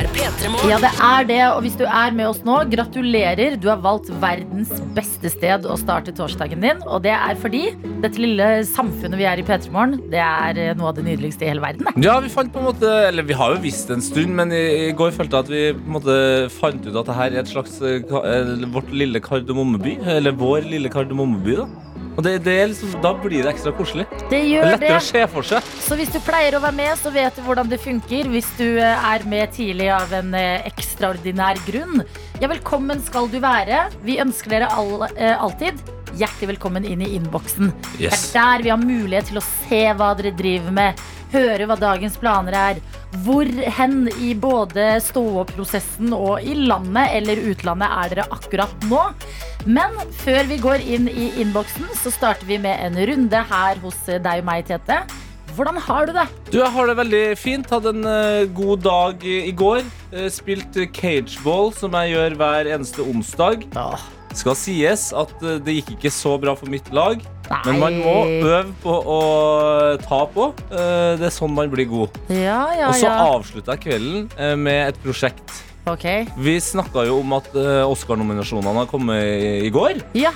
Er P3 Ja, det er det. Og hvis du er med oss nå, gratulerer. Du har valgt verdens beste sted å starte torsdagen din. Og det er fordi dette lille samfunnet vi er i P3 Morgen, det er eh, noe av det nydeligste i hele verden. Ja, vi fant på en måte Eller vi har jo visst en stund, men i, går følte jeg at vi på en måte fant ut at det her er et slags eh, eh, vårt lille kardemommeby. Eller vår lille kardemommeby, da. Og det, det er liksom, da blir det ekstra koselig. Det Det er gjør det. lettere å se for seg. Så hvis du pleier å være med, så vet du hvordan det funker. Hvis du eh, er med tidlig av en eh, ekstraordinær grunn. Ja, velkommen skal du være. Vi ønsker dere all, eh, alltid hjertelig velkommen inn i innboksen. Yes. Det er der vi har mulighet til å se hva dere driver med, høre hva dagens planer er. Hvor hen i både stå-opp-prosessen og i landet eller utlandet er dere akkurat nå? Men før vi går inn i innboksen, så starter vi med en runde her hos deg og meg, Tete. Hvordan har du det? Du, jeg har det veldig fint. Hadde en uh, god dag i, i går. Uh, spilt cageball, som jeg gjør hver eneste onsdag. Skal sies at eh, det gikk ikke så bra for mitt lag. Men man må øve på å ta på. Eh, det er sånn man blir god. Ja, ja, Og så ja. avslutta jeg kvelden eh, med et prosjekt. Okay. Vi snakka jo om at Oscar-nominasjonene har kommet i, går. Ja.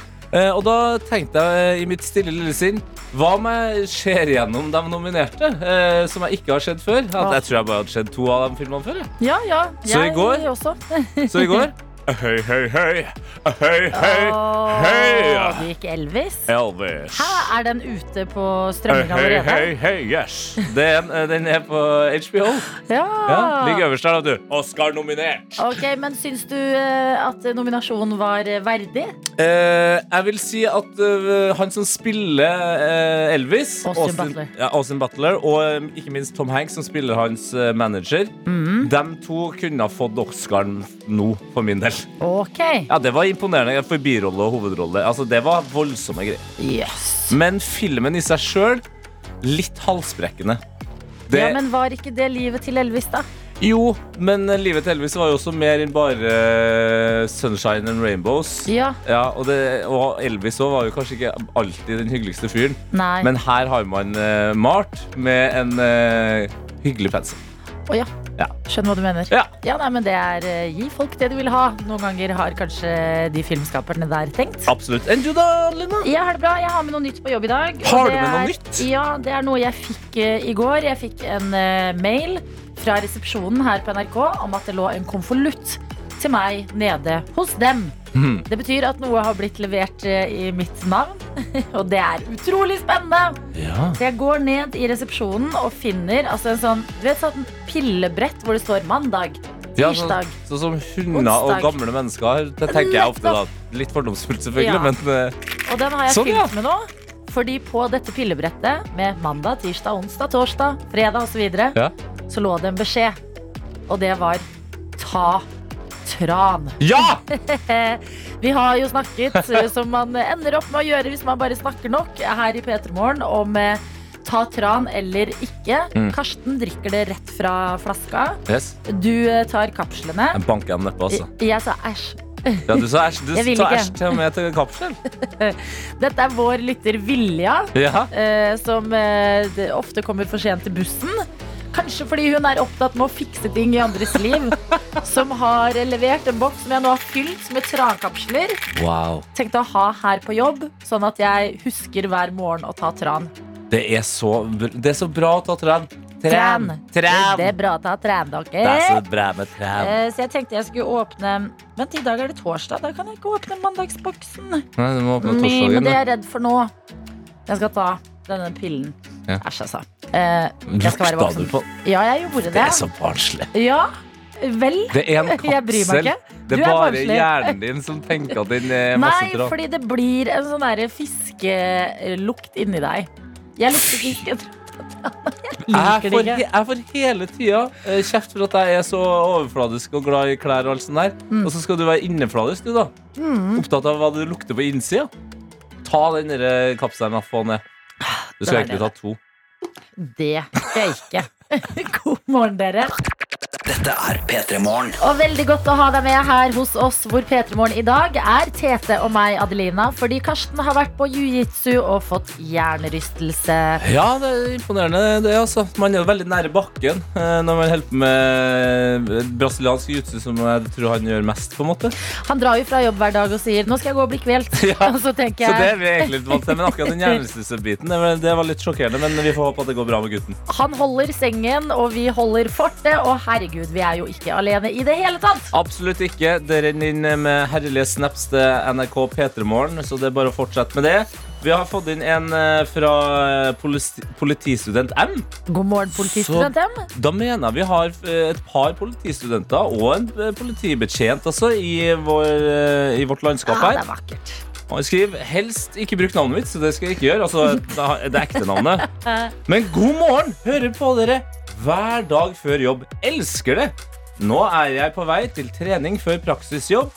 Og da tenkte jeg i mitt stille lille sinn Hva om jeg ser gjennom de nominerte, som jeg ikke har sett før? At jeg tror jeg bare hadde sett to av de filmene før. Ja, Ja, jeg, Så i jeg går- også. Så i går Hei, høy, høy. Høy, høy, høy. Oh, det gikk Elvis. Elvis. Hæ, er den ute på strømming allerede? Høy, høy, høy, yes. Den, eh, den er på HBO. Ja. Ja, Ligger øverst der, vet du. Oscar-nominert. Ok, men syns du eh, at nominasjonen var eh, verdig? Eh, jeg vil si at uh, han som spiller uh, Elvis, Austin Butler. ja, Austin Butler og um, ikke minst Tom Hanks, som spiller hans uh, manager, Mhm. de to kunne ha fått Oscaren nå, for min del. Ok. Ja, Det var imponerende for birolle og hovedrolle. Altså, Det var voldsomme greier. Yes. Men filmen i seg sjøl litt halsbrekkende. Det, Ja, men var ikke det livet til Elvis, da? Jo, men livet til Elvis var jo også mer enn bare eh, Sunshine and Rainbows. Ja. Ja, og, det, og Elvis òg var jo kanskje ikke alltid den hyggeligste fyren. Nei. Men her har man uh, malt med en uh, hyggelig pensel. Å ja. Ja. Skjønner hva du mener. Ja. Ja, nei, men det er eh, Gi folk det de vil ha. Noen ganger har kanskje de filmskaperne der tenkt. Absolutt. Enn du da, Lina? Jeg har det bra. Jeg har med noe nytt på jobb i dag. Har du med noe er- nytt? Ja, det er noe jeg fikk uh, i går. Jeg fikk en uh, mail fra resepsjonen her på NRK om at det lå en konvolutt til meg nede hos dem. Mhm. Det betyr at noe har blitt levert eh, i mitt navn, og det er utrolig spennende. Ja. Så jeg går ned i resepsjonen og finner altså en sånn, du vet, sånn pillebrett hvor det står mandag, Ja, sånn, tirsdag. sånn som hunder og gamle mennesker. Det tenker jeg ofte da. Litt fordomsfullt, selvfølgelig, Ja. men eh, Og den har jeg Sånn, ja. fylt med nå. Fordi på dette pillebrettet med mandag, tirsdag, onsdag, torsdag, fredag osv. Så, Ja. så lå det en beskjed. Og det var ta tran. Ja! Vi har jo snakket, eh, som man ender opp med å gjøre hvis man bare snakker nok, her i P3 Morgen om eh, ta tran eller ikke. Mm. Karsten drikker det rett fra flaska. Yes. Du eh, tar kapslene. Jeg banker dem nedpå, altså. Jeg sa æsj. Ja, du sa æsj. Du tar sa æsj til og med til kapsel. Dette er vår lytter Vilja. Ja. som ofte kommer for sent til bussen. Kanskje fordi hun er opptatt med å fikse ting i andres liv. som har levert en boks som jeg nå har fylt med trankapsler. Wow. Tenkte å ha her på jobb, sånn at jeg husker hver morgen å ta tran. Det er så, det er så bra å ta tran. Tren. tren. Det er bra å ta tran, Det er så bra med tran. Eh, Så jeg tenkte jeg skulle åpne Vent, i dag er det torsdag. Da kan jeg ikke åpne mandagsboksen. Nei, du må åpne torsdagen. men det er jeg redd for nå. Jeg skal ta denne pillen. Ja. Æsj, altså. Eh, jeg skal være voksen. du på Ja, jeg gjorde Det det. er så barnslig. Ja, vel. Det er en kapsel. ikke. Det er er bare barnslig. hjernen din som tenker at den er masse Nei, fordi det blir en sånn derre fiskelukt inni deg. Jeg lukter fisk. Jeg Jeg får, ikke. jeg får hele tida eh, kjeft for at jeg er så overfladisk og glad i klær. Og alt sånt der Mm. Og så skal du være innefladisk, du, da. Opptatt av hva du lukter på innsida. Ta den eh, kapselen og få ned. Du skal egentlig ta to. Det skal jeg ikke. God morgen, dere. Dette er P3 Morgen. Og veldig godt å ha deg med her hos oss, hvor P3 Morgen i dag er Tete og meg, Adelina. Fordi Karsten har vært på jiu-jitsu og fått hjernerystelse. Ja, det er imponerende, det. altså Man er jo veldig nære bakken eh, når man holder på med brasiliansk jiu-jitsu, som jeg tror han gjør mest, på en måte. Han drar jo fra jobb hver dag og sier 'nå skal jeg gå og bli kvelt'. Ja, Og så tenker Så det er vi egentlig litt vant til. Men akkurat den hjernerystelsebiten, det, var- det var litt sjokkerende. Men vi får håpe at det går bra med gutten. han holder sengen, og vi holder fortet. Og herregud, vi er jo ikke alene i det hele tatt. Absolutt ikke. Det renner inn med herlige snaps til NRK P3morgen, så det er bare å fortsette med det. Vi har fått inn en eh, fra eh, politi politistudent M. God morgen, politistudent M. Da mener jeg vi har eh, et par politistudenter og en politibetjent altså, i, vår, i vårt landskap Ja, det er vakkert. Skriver helst ikke bruk navnet mitt, så det skal jeg ikke gjøre. Altså, det det ekte navnet. Men god morgen! Hører på dere hver dag før jobb. Elsker det! Nå er jeg på vei til trening før praksisjobb,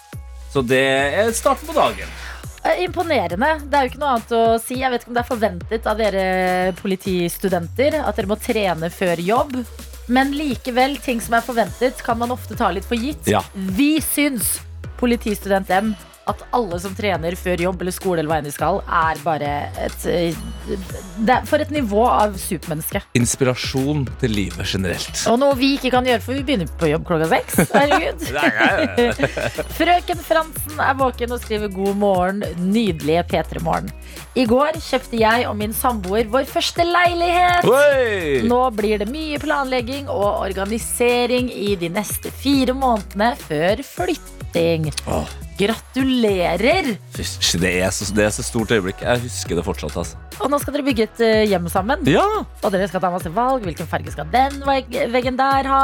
så det er starten på dagen. Eh, Imponerende. Det er jo ikke noe annet å si. Jeg vet ikke om det er forventet av dere politistudenter at dere må trene før jobb. Men likevel, ting som er forventet, kan man ofte ta litt for gitt. Ja. Vi syns, politistudent M, at alle som trener før jobb eller skole, eller hva enn de skal, er bare et eh, det er For et nivå av supermenneske. Inspirasjon til livet generelt. Og noe vi ikke kan gjøre, for vi begynner på jobb klokka seks. Herregud. Frøken Fransen er våken og skriver god morgen, nydelige P3-morgen. I går kjøpte jeg og min samboer vår første leilighet. Oi! Nå blir det mye planlegging og organisering i de neste fire månedene før flytting. Åh. Gratulerer! Fysj, Det er, så, det er så stort øyeblikk. Jeg husker det fortsatt. Altså. Og nå skal dere bygge et eh, hjem sammen. Ja! Og dere skal ta masse valg. Hvilken farge skal den vegg- veggen der ha?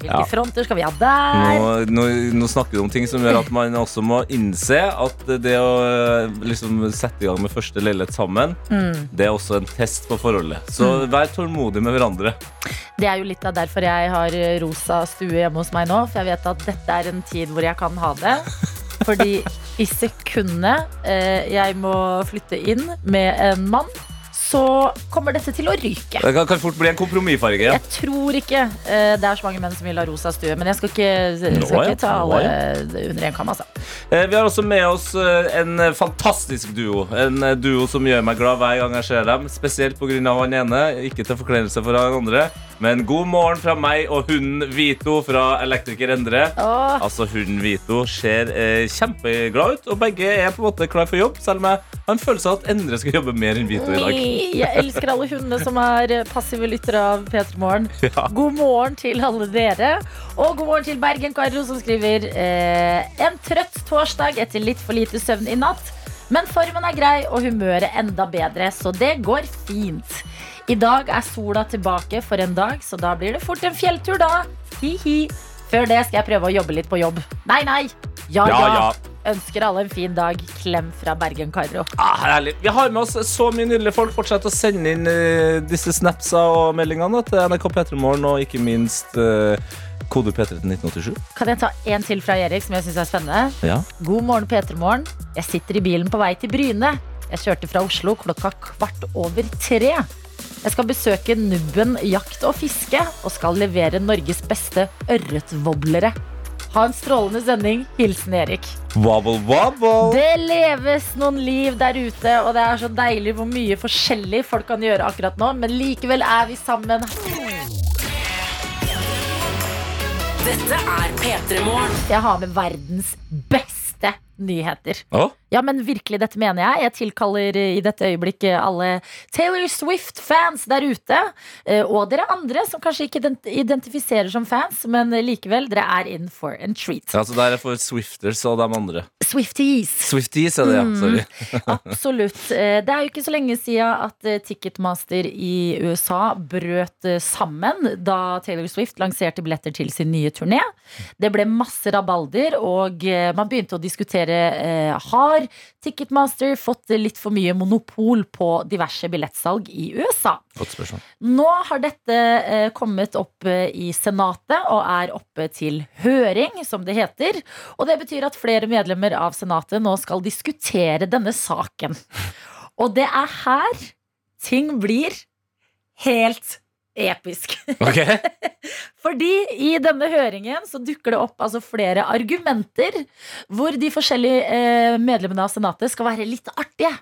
Hvilke Ja. fronter skal vi ha der? Nå, nå, nå snakker du om ting som gjør at man også må innse at det å eh, liksom, sette i gang med første leilighet sammen, Mm. det er også en test på forholdet. Så vær tålmodig med hverandre. Det er jo litt av derfor jeg har eh, rosa stue hjemme hos meg nå. For jeg vet at dette er en tid hvor jeg kan ha det. Fordi i sekundet eh, jeg må flytte inn med en mann, så kommer dette til å ryke. Det kan, kan fort bli en kompromissfarge. Ja. Jeg tror ikke eh, det er så mange menn som vil ha rosa stue. Men jeg skal ikke, skal Nå, ja. ikke ta Nå, ja. under en kam, altså. Eh, Vi har også med oss eh, en eh, fantastisk duo. En eh, duo som gjør meg glad hver gang jeg ser dem. Spesielt pga. han ene, ikke til forkleinelse for han andre. Men god morgen fra meg og hunden Vito fra Elektriker Endre. Åh, Altså Hunden Vito ser eh, kjempeglad ut, og begge er på en måte klar for jobb. Selv om jeg har en følelse av at Endre skal jobbe mer enn Vito i dag. Jeg elsker alle hundene som er passive lyttere av P3 Morgen. Ja. God morgen til alle dere. Og god morgen til Bergen Karo, som skriver eh, En trøtt torsdag etter litt for lite søvn i natt. Men formen er grei og humøret enda bedre, så det går fint. I dag er sola tilbake for en dag, så da blir det fort en fjelltur, da. Hi-hi. Før det skal jeg prøve å jobbe litt på jobb. Nei, nei. Ja, Ja, ja. Ønsker alle en fin dag. Klem fra Bergen Karo. Ah, herlig. Vi har med oss så mye nydelige folk. Fortsett å sende inn uh, disse snapsa og meldingene til NRK P3morgen, og ikke minst uh, kode P3 til 1987. Kan jeg ta en til fra Erik som jeg syns er spennende? Ja. God morgen, P3morgen. Jeg sitter i bilen på vei til Bryne. Jeg kjørte fra Oslo klokka kvart over tre. Jeg skal besøke Nubben jakt og fiske og skal levere Norges beste ørretvoblere. Ha en strålende sending. Hilsen Erik. Wobble, wobble. Det leves noen liv der ute, og det er så deilig hvor mye forskjellig folk kan gjøre akkurat nå, men likevel er vi sammen. Dette er P3 Morgen. Jeg har med verdens beste nyheter. Å? Ja, men virkelig, dette mener jeg. Jeg tilkaller eh, i dette øyeblikket alle Taylor Swift-fans der ute. eh, Og dere andre som kanskje ikke identifiserer som fans, men likevel, dere er in for a treat. Ja, så der er for Swifters og de andre. Swifties. Swifties er det, ja. Sorry. Absolutt. Eh, Det er jo ikke så lenge siden at eh, Ticketmaster i USA brøt eh, sammen da Taylor Swift lanserte billetter til sin nye turné. Det ble masse rabalder, og eh, man begynte å diskutere eh, har Ticketmaster fått litt for mye monopol på diverse billettsalg i USA. Godt spørsmål. Nå har dette eh, kommet opp eh, i Senatet og er oppe til høring, som det heter. Og det betyr at flere medlemmer av Senatet nå skal diskutere denne saken. Og det er her ting blir helt episk. Okay. Fordi i denne høringen så dukker det opp altså flere argumenter hvor de forskjellige eh, medlemmene av Senatet skal være litt artige.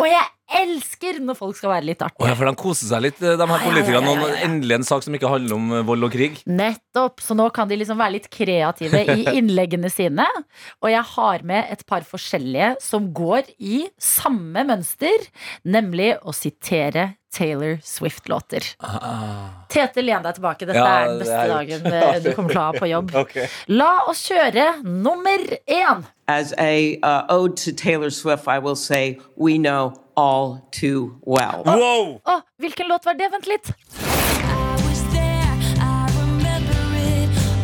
Og jeg elsker når folk skal være litt artige. artige. ja, for de koser seg litt, de her politikerne. ja, ja, ja. endelig en sak som ikke handler om eh, vold og krig. Nettopp, så nå kan de liksom være litt kreative i innleggene sine. Og jeg har med et par forskjellige som går i samme mønster, nemlig å sitere Taylor Swift-låter. Tete, len deg tilbake. Dette Ja, er den beste er dagen eh, du kommer til å ha på jobb. okay. La oss kjøre nummer én. As a uh, ode to Taylor Swift, I will say we know all too well. Wow! oh, hvilken låt var det? Vent litt.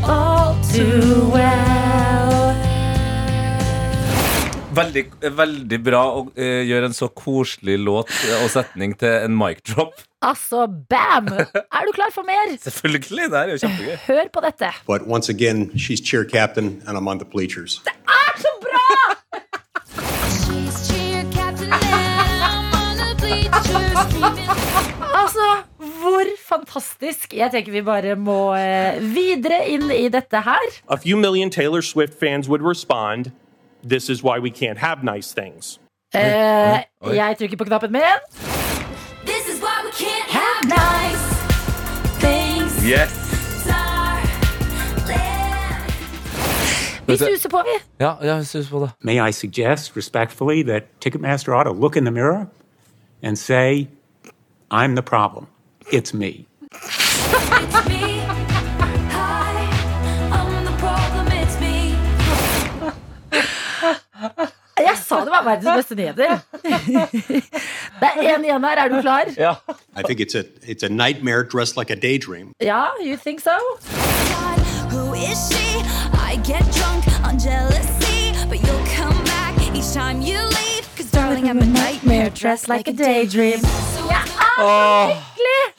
All too Veldig, veldig bra å eh, gjøre en så koselig låt og setning til en mic drop. Altså, bam! Er du klar for mer? Selvfølgelig, det er jo kjempegøy. Hør på dette. But once again, she's cheer captain, and I'm on the bleachers. Det Er så bra! Altså, hvor fantastisk. Jeg tenker vi bare må eh, videre inn i dette her. a few million Taylor Swift fans would respond, This is why we can't have nice things. Eh, Oi. jeg trykker på knappen min. This is why we can't have nice things. Yes! Vi suser på, vi. Ja, jeg synes på det. May I suggest respectfully that Ticketmaster ought to look in the mirror and say, I'm the problem. It's me. Jeg sa det var verdens beste nyheter. Det er én igjen her. Er du klar? Ja. I think it's a it's a nightmare dressed like a daydream. Ja, you think so? Who is she? I get drunk on jealousy, but you'll come back each time you leave. Cause darling, I'm a nightmare dressed like a daydream. Åh,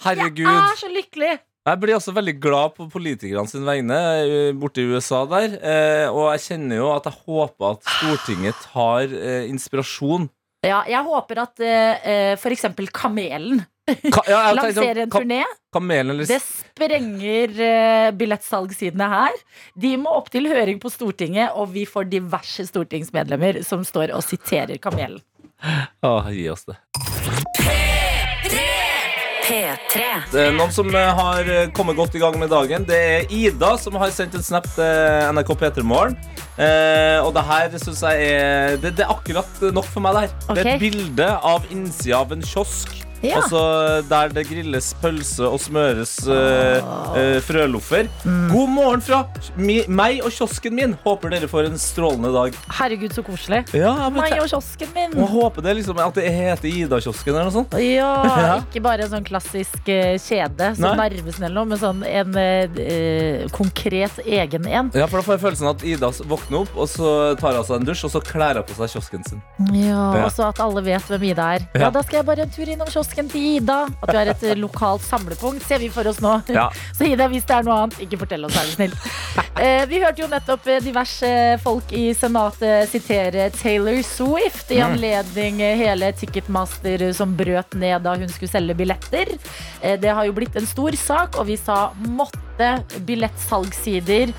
Jeg er så lykkelig. Jeg blir også veldig glad på politikerne sin vegne eh, borte i USA der. Eh, og jeg kjenner jo at jeg håper at Stortinget tar eh, inspirasjon. Ja, jeg håper at f.eks. Kamelen Ka ja, jeg lanserer en turné. Kamelen eller Det sprenger uh, billettsalgssidene her. De må opp til høring på Stortinget, og vi får diverse stortingsmedlemmer som står og siterer Kamelen. Åh, gi oss det. P3. Det er Noen som eh, har eh, kommet godt i gang med dagen, det er Ida som har sendt en snap til NRK P3 Morgen. Eh, og det her synes jeg er det, det er akkurat nok for meg. der Det er et bilde av innsida av en kiosk. Ja. Altså Der det grilles pølse og smøres uh, uh, frøloffer. Mm. God morgen fra mi, meg og kiosken min. Håper dere får en strålende dag. Herregud, så koselig. Ja, Meg og kiosken min. og håper det liksom at det heter Ida-kiosken eller noe sånt. Ja, Ja. ikke bare en sånn klassisk uh, kjede som Nei. Narvesen eller noe, men sånn en konkret egen en. Ja, for Da får jeg følelsen at Ida våkner opp, og så tar hun seg en dusj, og så kler hun på seg kiosken sin. Ja. Og så at alle vet hvem Ida er. Ja. Ja. Da skal jeg bare en tur innom kiosken til Ida. At du er et eh, lokalt samlepunkt, ser vi for oss nå. Ja. Så Ida, hvis det er noe annet, ikke fortell oss, er du snill. Eh, vi hørte jo nettopp eh, diverse folk i Senatet sitere Taylor Swift i anledning eh, hele Ticketmaster som brøt ned da hun skulle selge billetter. Eh, det har jo blitt en stor sak, og vi sa måtte billettsalgssider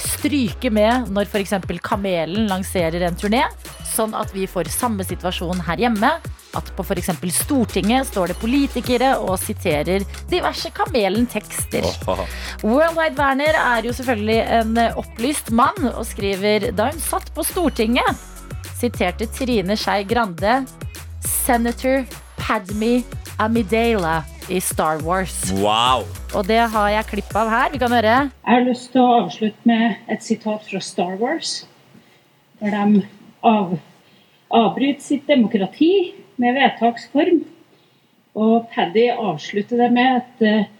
stryke med når f.eks. Kamelen lanserer en turné, sånn at vi får samme situasjon her hjemme. At på f.eks. Stortinget står det politikere og siterer diverse Kamelen-tekster. Worldwide Werner er jo selvfølgelig en opplyst mann og skriver da hun satt på Stortinget, siterte Trine Skei Grande Senator Padme Amidala i Star Wars. Wow! Og det har jeg klipp av her. Vi kan høre. Jeg har lyst til å avslutte med et sitat fra Star Wars. Der de av, avbryter sitt demokrati med vedtaksform. Og Paddy avslutter det med at eh,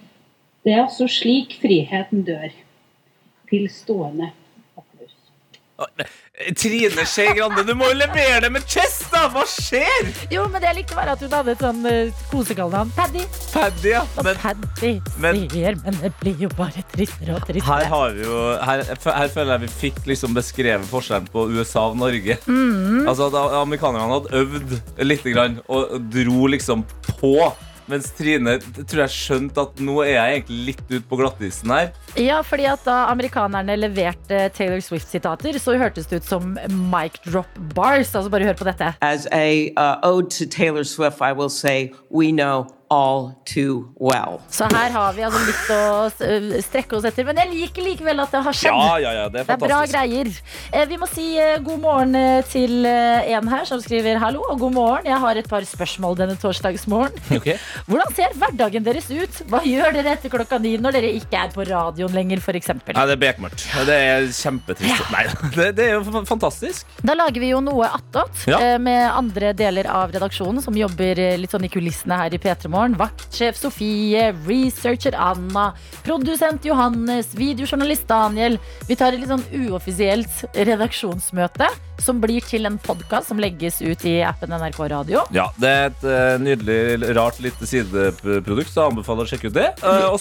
det er altså slik friheten dør. Til stående. Trine Skei Grande, du må jo levere det med chest, da! Hva skjer? Jo, men det jeg likte var at hun hadde et sånn uh, kosekallenavn. Paddy. Paddy, ja. Men Paddy men- sier, men det blir jo bare tristere og her har vi jo her, her føler jeg vi fikk liksom beskrevet forskjellen på USA og Norge. Altså at Amerikanerne hadde øvd lite grann og dro liksom på Mens Trine tror jeg skjønte at nå er jeg egentlig litt ute på glattisen her. Ja, fordi at da amerikanerne leverte Taylor Swift-sitater, så hørtes det ut som mic drop bars. Altså bare hør på dette. As a uh, ode to Taylor Swift, I will say we know all too well. Så her har vi altså litt å eh, strekke oss etter. Men jeg liker likevel at det har skjedd. Ja, ja, ja, det er Det er bra greier. Eh, Vi må si eh, god morgen til en her som skriver hallo og god morgen. Jeg har et par spørsmål denne torsdagsmorgen. Ok. Hvordan ser hverdagen deres ut? Hva gjør dere etter klokka ni når dere ikke er på radioen lenger, f.eks.? Nei, det er bekmørkt. Det er kjempetrist. Nei, det, det er jo fantastisk. Da lager vi jo noe attåt Ja. eh, med andre deler av redaksjonen som jobber litt sånn i kulissene her i P3 Morgen. Vaktsjef Sofie, researcher Anna, produsent Johannes, videojournalist Daniel. Vi tar et litt sånn uoffisielt redaksjonsmøte som blir til en podkast som legges ut i appen NRK Radio. Ja, Det er et uh, nydelig, rart lite sideprodukt, så jeg anbefaler å sjekke ut det. Uh, og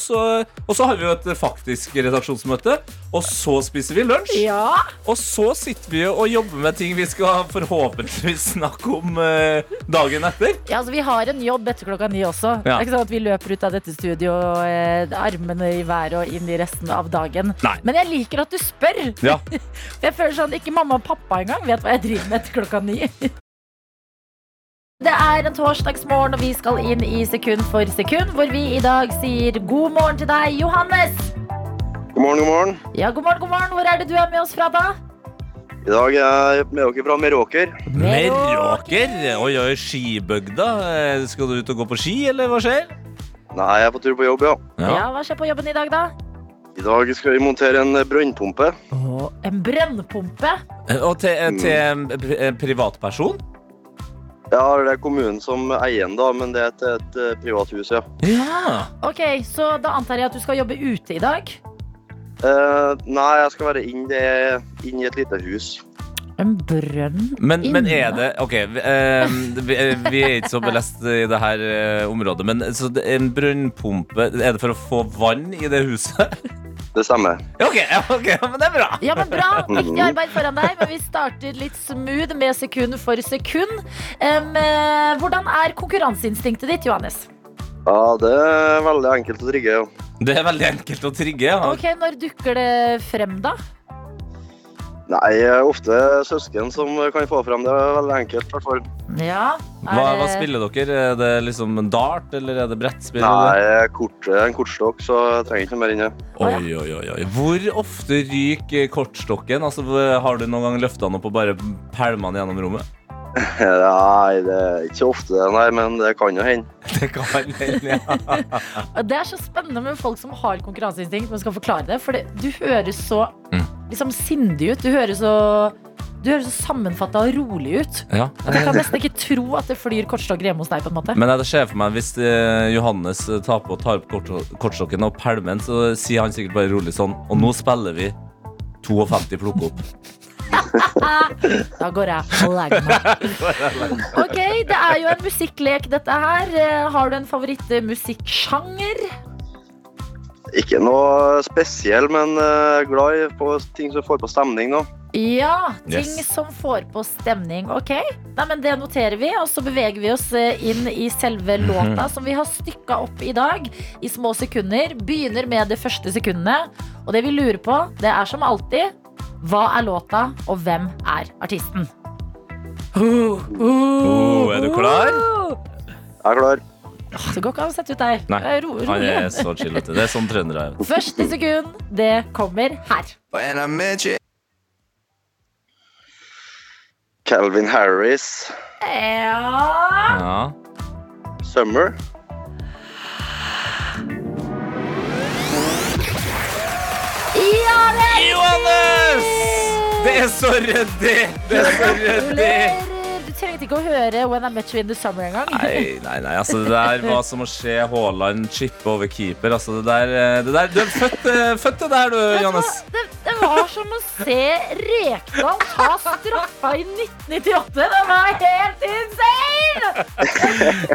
så har vi jo et faktisk redaksjonsmøte, og så spiser vi lunsj. Ja, Og så sitter vi og jobber med ting vi skal forhåpentligvis snakke om uh, dagen etter. Ja, altså Vi har en jobb etter klokka ni også. Det er ikke sånn at Vi løper ut av dette studio armene i været og inn i resten av dagen. Nei. Men jeg liker at du spør. Ja. Jeg føler sånn, Ikke mamma og pappa engang vet hva jeg driver med etter klokka ni. Det er en torsdagsmorgen, og vi skal inn i Sekund for sekund, hvor vi i dag sier god morgen til deg, Johannes. God morgen, god morgen. Ja, god morgen, god morgen. Hvor er det du er med oss fra, da? I dag er jeg med dere fra Meråker. Meråker. Oi, oi, skibygda. Eh, Skal du ut og gå på ski, eller hva skjer? Nei, jeg er på tur på jobb, ja. Ja. Hva skjer på jobben i dag, da? I dag skal vi montere en brønnpumpe. En brennpumpe. Eh, Og til, eh, til en privatperson? Ja, det er kommunen som eier den, da, men det er til et eh, privat hus, ja. Ja. Ok, Så da antar jeg at du skal jobbe ute i dag? Eh, nei, jeg skal være inn i et lite hus. En brønn Men, men er det OK, vi, eh, vi, vi er ikke så belest i det her eh, området, men så det er en brønnpumpe Er det for å få vann i det huset? Det stemmer. OK, men det er bra. Ja, men bra. Viktig arbeid foran deg. Men vi starter litt smooth med sekund for sekund. Eh, hvordan er konkurranseinstinktet ditt, Johannes? Ja, det er veldig enkelt å trigge. Ja. Det er veldig enkelt å trigge. Ja. Ok, Når dukker det frem, da? Nei, eh, ofte søsken som kan få fram det. er veldig enkelt, hvert. Ja. er Hva, hva spiller dere? Er det liksom en dart, eller er det brettspill? Nei, kort, en kortstokk, så jeg trenger ikke noe mer inni. Oi, oi, oi, oi. Hvor ofte ryker kortstokken? Altså, Har du noen gang løfta den opp og bare pælma den gjennom rommet? Nei, det er ikke så ofte, nei, men det kan jo hende. Det kan hende, ja. Det er så spennende med folk som har konkurranseinstinkt, men skal forklare det. For det, du høres så Mm. Liksom sindig ut. Du høres så du høres så sammenfatta og rolig ut. ja. Jeg kan nesten ikke tro at det flyr kortstokker hjemme hos deg. på en måte Men det skjer for meg hvis eh, Johannes eh, tar på tar opp kortstokken og pælmer den, så sier han sikkert bare rolig sånn Og nå spiller vi 52 plukk opp. Da går jeg og legger meg. Ok, Det er jo en musikklek, dette her. Eh, Har du en favorittmusikksjanger? Ikke noe spesiell, men eh, glad i på ting som får på stemning nå. Ja, ting Yes. som får på stemning. Ok, Nei, men Det noterer vi, og så beveger vi oss eh, inn i selve låta, som vi har stykka opp i dag i små sekunder. Begynner med det første sekundet. Og det vi lurer på, det er som alltid hva er låta, og hvem er artisten? Oh, er du klar? Jeg er klar. Det går ikke an å sette ut deg. Nei, ro, han rolig. er så chillete. Det er sånn trøndere er. Første sekund, det kommer her. Calvin Harris, Ja Ja. Summer. Ja, det er Johannes! Det er så ryddig! Det er så ryddig! Trengte ikke å høre When I Met You in the Summer engang. Nei, nei, nei, altså det der var som å se Haaland chippe over keeper. Altså det der, eh, det der Du er født, eh, født det der, du, Johannes. Det, det var som å se Rekdal ta straffa i 1998. Det var helt insane!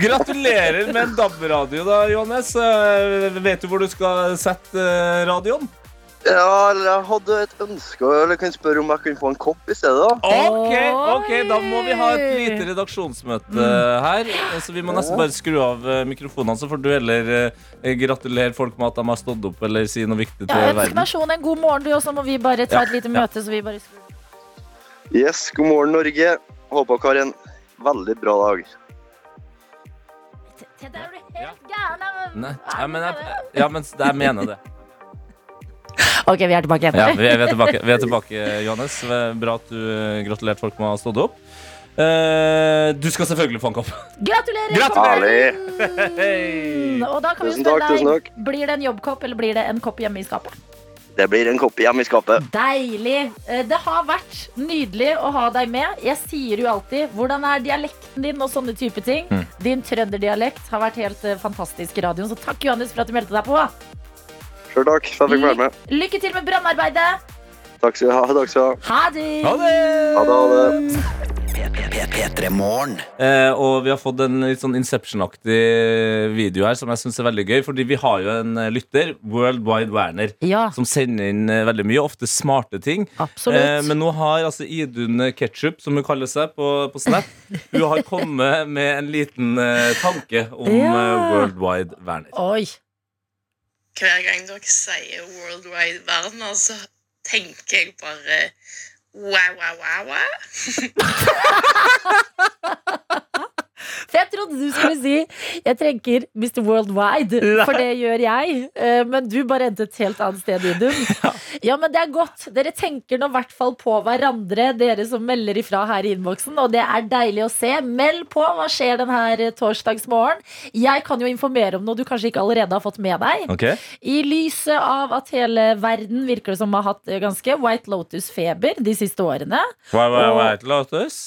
Gratulerer med en DAB-radio, da, Johannes. Eh, Vet du hvor du skal sette radioen? Ja, eller jeg hadde et ønske Eller kan spørre om jeg kunne få en kopp i stedet, da? Ok, ok, Da må vi ha et lite redaksjonsmøte Mm. her. Så vi må nesten bare skru av eh, mikrofonene, så får du heller eh, gratulere folk med at de har stått opp, eller si noe viktig Ja, til ønsk verden. nasjon en god morgen, du, og så må vi bare ta et lite ja. møte. Så vi bare skrur. Yes, god morgen, Norge. Håper dere har en veldig bra dag. Det er du helt gæren av. Nei, ja, men jeg, ja, men jeg mener det. Ok, vi er tilbake igjen. Ja, vi er, vi er tilbake, vi er tilbake, Johannes. Bra at du eh, gratulerte folk med å ha stått opp. Uh, du skal selvfølgelig få en kopp. Gratulerer! Gratulerer! Hey. Og da kan vi Tusen spørre takk, tusen deg, blir det en jobbkopp eller blir det en kopp hjemme i skapet? Det blir en kopp hjemme i skapet. Deilig. Eh, Det har vært nydelig å ha deg med. Jeg sier jo alltid hvordan er dialekten din og sånne type ting. Mm. Din trønderdialekt har vært helt fantastisk i radioen, så takk Johannes for at du meldte deg på. Sjøl takk for at jeg fikk være med. Lykke til med brannarbeidet. Takk skal du ha. Takk skal du ha. Ha det. Ha det! Ha det. Ha det. Eh, og vi har fått en litt sånn Inception-aktig video her som jeg syns er veldig gøy. Fordi vi har jo en eh, lytter, World Wide Werner, Ja. som sender inn eh, veldig mye, ofte smarte ting. Absolutt. Eh, men nå har altså Idun Ketchup, som hun kaller seg på, på Snap, hun har kommet med en liten eh, tanke om Ja. World Wide Werner. Oi. Hver gang dere sier worldwide verden, så tenker jeg bare wow, wow, wow, wow. For jeg trodde du skulle si Jeg trenger Mr. Worldwide, for det gjør jeg. Eh, Men du bare endte et helt annet sted, Idun. Ja, men det er godt. Dere tenker nå i hvert fall på hverandre, dere som melder ifra her i innboksen. Og det er deilig å se. Meld på. Hva skjer denne torsdagsmorgen? Jeg kan jo informere om noe du kanskje ikke allerede har fått med deg. Okay. I lyset av at hele verden virker det som har hatt eh, ganske White Lotus-feber de siste årene. Why, why, White Lotus?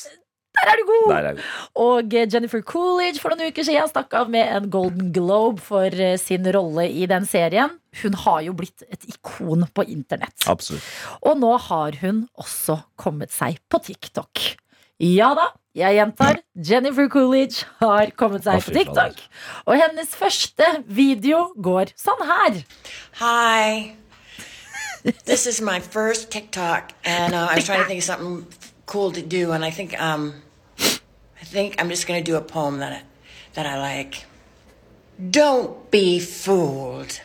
Der er du god! Er. Og eh, Jennifer Coolidge for noen uker siden stakk av med en Golden Globe for eh, sin rolle i den serien. Hun har jo blitt et ikon på internett. Absolutt. Og nå har hun også kommet seg på TikTok. Ja da, jeg gjentar. Jennifer Coolidge har kommet seg på TikTok. Og hennes første video går sånn her. Hi. this is my first TikTok, and uh, I was trying to think of something cool to do, and I think um, I think I'm just gonna do a poem that I, that I like. Don't be fooled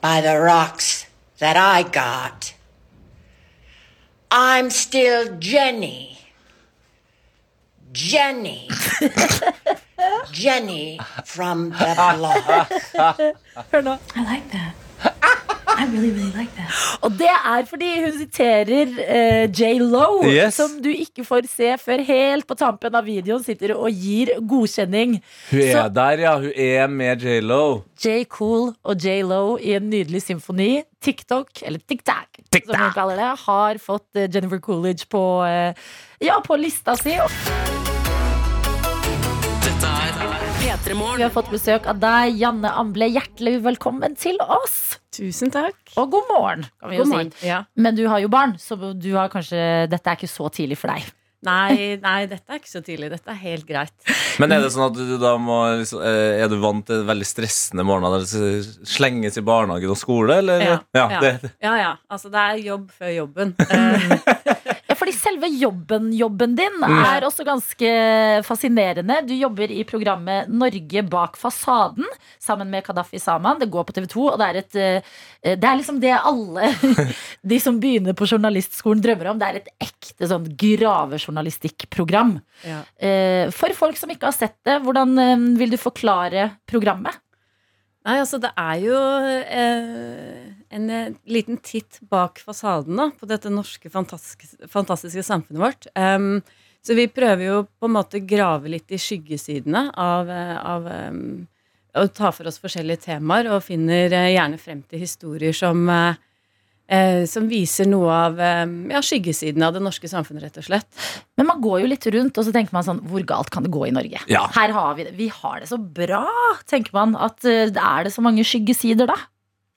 by the rocks that I got. I'm still Jenny. Jenny. Jenny from the block. Hør nå. I like that. I really, really like. Og det er fordi hun siterer J-Lo Yes. som du ikke får se før helt på tampen av videoen sitter og gir godkjenning. Hun er Så der, ja. Hun er med J.Lo. J. Cool og J. Lo i en nydelig symfoni. TikTok, eller TikTok, som hun kaller det, har fått eh, Jennifer Coolidge på, uh, ja, på lista si. Dette er P3 Vi har fått besøk av deg, Janne Amble. Hjertelig velkommen til oss. Tusen takk. Og god morgen, kan vi God jo morgen. si. Ja. Men du har jo barn, så du har kanskje, dette er ikke så tidlig for deg. Nei, nei, dette er ikke så tidlig. Dette er helt greit. Men er det sånn at du da må liksom, eh, Er du vant til veldig stressende morgener der det slenges i barnehagen og skole, eller? Ja, ja. det, ja, ja. Altså, det er jobb før jobben. Eh, selve jobben, jobben din Mm. er også ganske fascinerende. Du jobber i programmet Norge bak fasaden sammen med Kadafi Saman. Det går på TV 2, og det er et eh, Det er liksom det alle de som begynner på journalistskolen drømmer om. Det er et ekte sånn gravejournalistikkprogram. ja. Eh, For folk som ikke har sett det, hvordan eh, vil du forklare programmet? Nei, altså, det er jo eh, en eh, liten titt bak fasaden da, på dette norske fantastiske, fantastiske samfunnet vårt. Um, så vi prøver jo på en måte grave litt i skyggesidene av, eh, av um, å ta for oss forskjellige temaer, og finner eh, gjerne frem til historier som, eh, eh, som viser noe av eh, ja, skyggesiden av det norske samfunnet, rett og slett. Men man går jo litt rundt, og så tenker man sånn Hvor galt kan det gå i Norge? Ja. Her har vi det. Vi har det så bra, tenker man. At eh, Er det så mange skyggesider, da?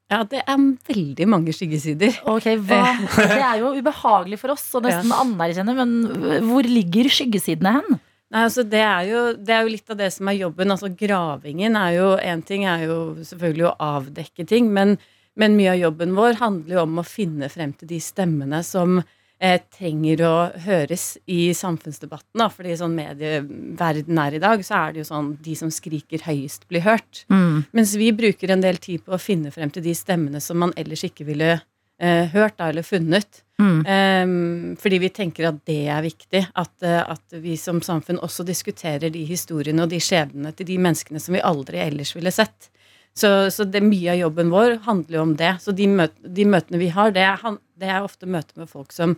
Ja, det er veldig mange skyggesider. Ok, hva? Det er jo ubehagelig for oss å nesten anerkjenne, men hvor ligger skyggesidene hen? Nei, altså det er, jo, det er jo litt av det som er jobben. Altså Gravingen er jo Én ting er jo selvfølgelig å avdekke ting, men, Men mye av jobben vår handler jo om å finne frem til de stemmene som eh, trenger å høres i samfunnsdebatten. Da. Fordi sånn medieverden er i dag, så er det jo sånn de som skriker høyest, blir hørt. Mm. Mens vi bruker en del tid på å finne frem til de stemmene som man ellers ikke ville eh, hørt da, eller funnet. Mm. Ehm, fordi vi tenker at det er viktig. At, eh, at vi som samfunn også diskuterer de historiene og de skjebnene til de menneskene som vi aldri ellers ville sett. Så, så det, mye av jobben vår handler jo om det. Så de, møt, de møtene vi har, det er, det er ofte møter med folk som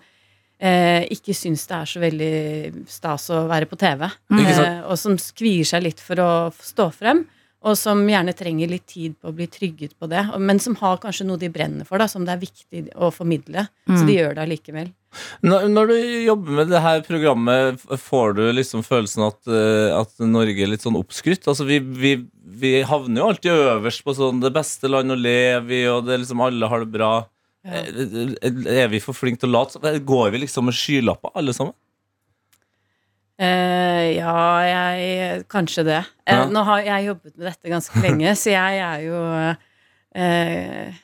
eh, ikke syns det er så veldig stas å være på TV. Ikke? Eh, og som kvier seg litt for å stå frem. Og som gjerne trenger litt tid på å bli trygget på det. Men som har kanskje noe de brenner for, da, som det er viktig å formidle. Så Mm. de gjør det allikevel. Når, når du jobber med det her programmet, får du liksom følelsen at, eh, at Norge er litt sånn oppskrytt? Altså, vi, vi, vi havner jo alltid øverst på sånn det beste land å leve i, og det er liksom alle har det bra. Ja. Er vi for flinke til å late? Går vi liksom med skylapper, alle sammen? Uh, ja, jeg Kanskje det. Ja. Uh, Nå har jeg jobbet med dette ganske lenge, så jeg er jo eh,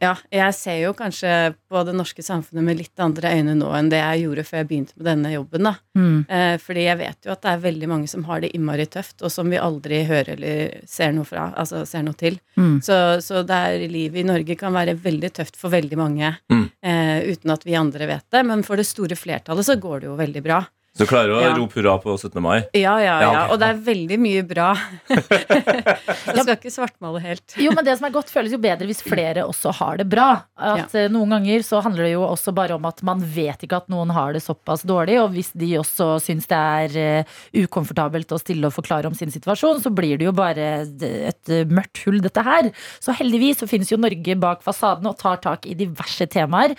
Ja, jeg ser jo kanskje på det norske samfunnet med litt andre øyne nå enn det jeg gjorde før jeg begynte med denne jobben. da. Mm. Eh, fordi jeg vet jo at det er veldig mange som har det innmari tøft, og som vi aldri hører eller ser noe fra, altså ser noe til. Mm. Så, så der livet i Norge kan være veldig tøft for veldig mange, Mm. eh, uten at vi andre vet det. Men for det store flertallet så går det jo veldig bra. Så du klarer å Ja. rope hurra på 17. mai? Ja, ja, Ja. Og det er veldig mye bra. Jeg skal ikke svartmale helt. Jo, men det som er godt, føles jo bedre hvis flere også har det bra. At ja. Noen ganger så handler det jo også bare om at man vet ikke at noen har det såpass dårlig, og hvis de også syns det er eh, ukomfortabelt å stille og forklare om sin situasjon, så blir det jo bare et eh, mørkt hull, dette her. Så heldigvis så finnes jo Norge bak fasaden og tar tak i diverse temaer.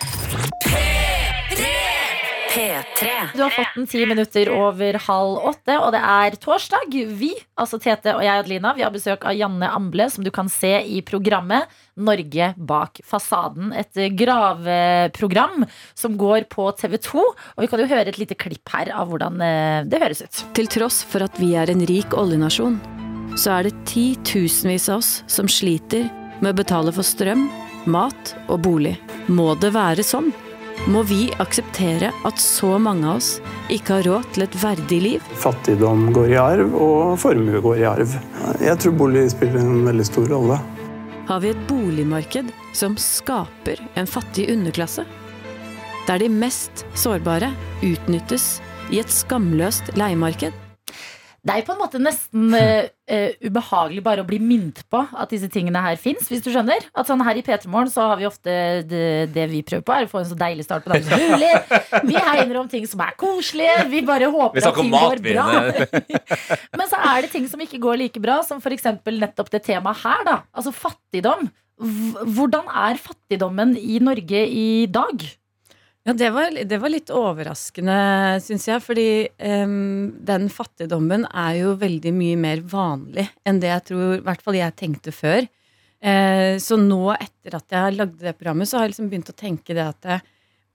P3. Du har fått den ti minutter over halv åtte, og det er torsdag. Vi, altså Tete og jeg, Adelina, vi har besøk av Janne Amble, som du kan se i programmet Norge bak fasaden. Et graveprogram som går på TV 2. Og vi kan jo høre et lite klipp her av hvordan eh, det høres ut. Til tross for at vi er en rik oljenasjon, så er det titusenvis av oss som sliter med å betale for strøm, mat og bolig. Må det være sånn? Må vi akseptere at så mange av oss ikke har råd til et verdig liv? Fattigdom går i arv, og formue går i arv. Jeg tror bolig spiller en veldig stor rolle. Har vi et boligmarked som skaper en fattig underklasse? Der de mest sårbare utnyttes i et skamløst leiemarked? Det er på en måte nesten uh, uh, ubehagelig bare å bli minnet på at disse tingene her fins, hvis du skjønner. At sånn her i P3 Morgen så har vi ofte det, det vi prøver på, er å få en så deilig start på dagen som mulig. Vi hegner om ting som er koselige. Vi bare Vi håper at ting går bra. Men så er det ting som ikke går like bra, som f.eks. nettopp det temaet her, da. Altså fattigdom. Hvordan er fattigdommen i Norge i dag? Ja, det var, det var litt overraskende, syns jeg. Fordi um, den fattigdommen er jo veldig mye mer vanlig enn det jeg tror i hvert fall jeg tenkte før. Eh, så nå, etter at jeg lagde det programmet, så har jeg liksom begynt å tenke det at jeg,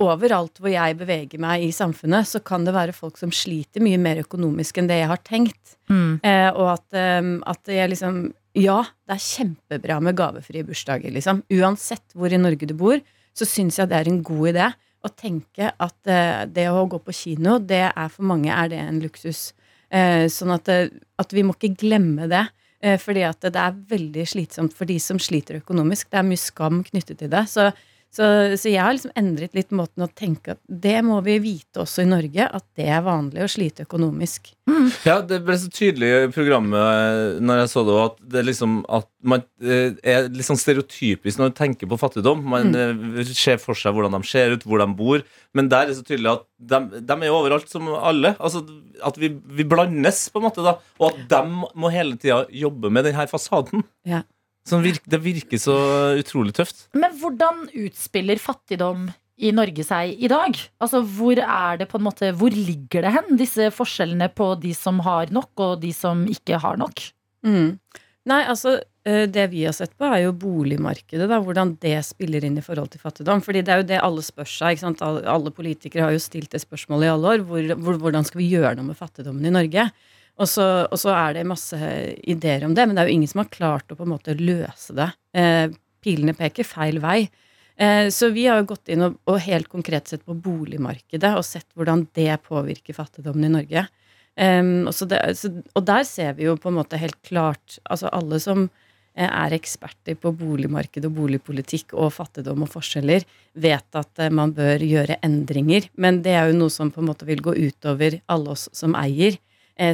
overalt hvor jeg beveger meg i samfunnet, så kan det være folk som sliter mye mer økonomisk enn det jeg har tenkt. Eh, og at, um, at jeg liksom Ja, det er kjempebra med gavefrie bursdager, liksom. Uansett hvor i Norge du bor, så syns jeg det er en god idé å tenke at eh, det å gå på kino, det er for mange er det en luksus. Eh, sånn at, eh, at vi må ikke glemme det. Eh, fordi at det er veldig slitsomt for de som sliter økonomisk. Det er mye skam knyttet til det. Så, så, så jeg har liksom endret litt måten å tenke at det må vi vite også i Norge, at det er vanlig å slite økonomisk. Ja, det ble så tydelig i programmet eh, når jeg så det, at det er liksom at man eh, er litt sånn stereotypisk når man tenker på fattigdom. Man mm. ser for seg hvordan de ser ut, hvor de bor. Men der er det så tydelig at de, de er jo overalt som alle. Altså At vi, vi blandes, på en måte. da Og at de må hele tida jobbe med denne fasaden. Ja. Som virker, det virker så utrolig tøft. Men hvordan utspiller fattigdom i Norge seg i dag? Altså, hvor er det på en måte Hvor ligger det hen, disse forskjellene på de som har nok, og de som ikke har nok? Mm. Nei, altså eh, det vi har sett på, er jo boligmarkedet. da, Hvordan det spiller inn i forhold til fattigdom. fordi det er jo det alle spør seg. ikke sant? Alle, alle politikere har jo stilt det spørsmålet i alle år. Hvor, hvor, hvordan skal vi gjøre noe med fattigdommen i Norge? Og så, og så er det masse ideer om det, men det er jo ingen som har klart å på en måte løse det. Eh, pilene peker feil vei. Eh, Så vi har jo gått inn og, og helt konkret sett på boligmarkedet og sett hvordan det påvirker fattigdommen i Norge. Eh, og, det, så, og der ser vi jo på en måte helt klart Altså alle som eh, er eksperter på boligmarked og boligpolitikk og fattigdom og forskjeller, vet at eh, man bør gjøre endringer. Men det er jo noe som på en måte vil gå utover alle oss som eier,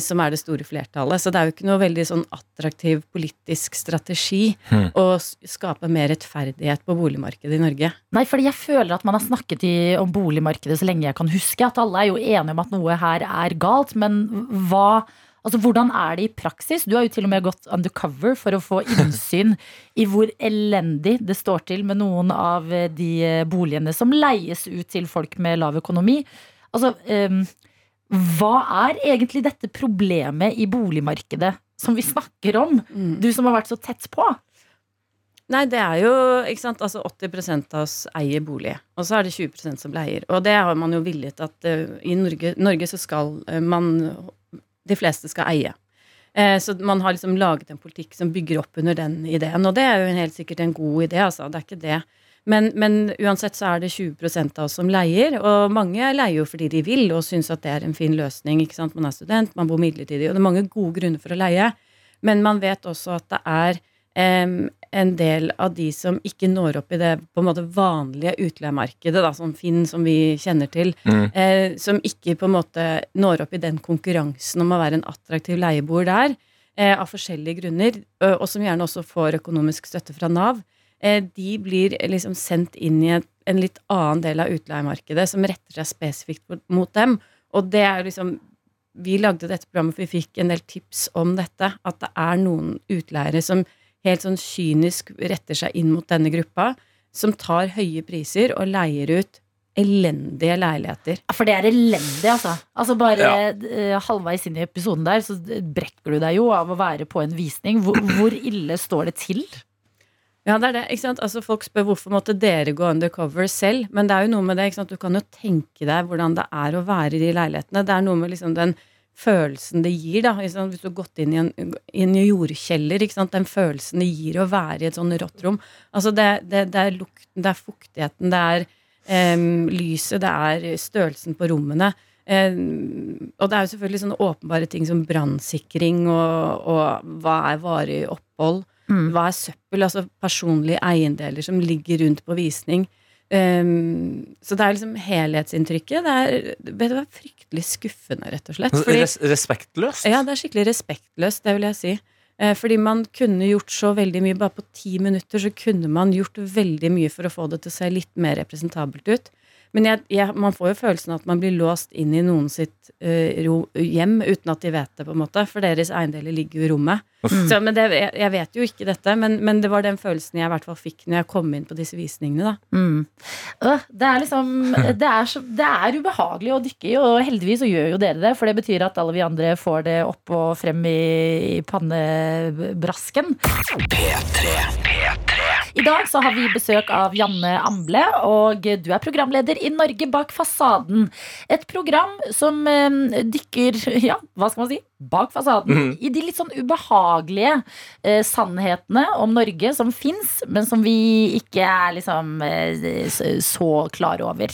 som er det store flertallet. Så det er jo ikke noe veldig sånn attraktiv politisk strategi mm. å skape mer rettferdighet på boligmarkedet i Norge. Nei, fordi jeg føler at man har snakket i, om boligmarkedet så lenge jeg kan huske. At alle er jo enige om at noe her er galt, men hva Altså, Hvordan er det i praksis? Du har jo til og med gått undercover for å få innsyn i hvor elendig det står til med noen av eh, de eh, boligene som leies ut til folk med lav økonomi. Altså, em, hva er egentlig dette problemet i boligmarkedet som vi snakker om? Du som har vært så tett på. Nei, det er jo ikke sant, altså 80% av oss eier bolig, og så er det 20% som leier. Og det har man jo villet at uh, i Norge, Norge så skal uh, man De fleste skal eie. Eh, så man har liksom laget en politikk som bygger opp under den ideen. Og det er jo helt sikkert en god idé, altså. Det er ikke det. Men, men uansett så er det 20% av oss som leier, og mange leier jo fordi de vil og syns at det er en fin løsning. ikke sant? Man er student, man bor midlertidig, og det er mange gode grunner for å leie. Men man vet også at det er em, en del av de som ikke når opp i det på en måte vanlige utleiemarkedet, da, som Finn, som vi kjenner til, Mm. eh, som ikke på en måte når opp i den konkurransen om å være en attraktiv leieboer der, eh, av forskjellige grunner, og som gjerne også får økonomisk støtte fra Nav, eh, de blir liksom sendt inn i en, en litt annen del av utleiemarkedet som retter seg spesifikt mot- dem. Og det er jo liksom Vi lagde dette programmet for vi fikk en del tips om dette. At det er noen utleiere som helt sånn kynisk retter seg inn mot denne gruppa, som tar høye priser og leier ut elendige leiligheter. For det er elendig, altså. Altså Bare Ja. eh, halvveis inn i episoden der, så brekker du deg jo av å være på en visning. Hvor, hvor ille står det til? Ja, det er det. ikke sant? Altså Folk spør hvorfor måtte dere gå undercover selv. Men det er jo noe med det. ikke sant? Du kan jo tenke deg hvordan det er å være i de leilighetene. Det er noe med liksom den følelsen det gir. da? Hvis du har gått inn i en, en jordkjeller. ikke sant? Den følelsen det gir å være i et sånn rått rom. Altså det, det, det er lukten, det er fuktigheten, det er um, lyset, det er størrelsen på rommene. Um, og det er jo selvfølgelig sånne åpenbare ting som brannsikring og, og hva er varig opphold. Hva er søppel? Altså personlige eiendeler som ligger rundt på visning. Um, så det er liksom helhetsinntrykket. Det er, vet du fryktelig skuffende, rett og slett. Fordi- Res respektløst. ja, det er skikkelig respektløst, det vil jeg si. Uh, Fordi man kunne gjort så veldig mye. Bare på ti minutter så kunne man gjort veldig mye for å få det til å se litt mer representabelt ut. Men jeg, jeg, man får jo følelsen av at man blir låst inn i noen sitt uh, ro, hjem uten at de vet det, på en måte. For deres eiendeler ligger jo i rommet. Mm. Så, men det, jeg, jeg vet jo ikke dette, men, men det var den følelsen jeg i hvert fall fikk når jeg kom inn på disse visningene. da. Mm. Øh, Det er liksom det er, så, det er ubehagelig å dykke i, og heldigvis så gjør jo dere det. For det betyr at alle vi andre får det opp og frem i, i pannebrasken. I dag så har vi besøk av Janne Amble, og du er programleder i Norge bak fasaden. Et program som eh, dykker, ja, hva skal man si, bak fasaden. Mm. I de litt sånn ubehagelige eh, sannhetene om Norge som fins, men som vi ikke er liksom eh, så klar over.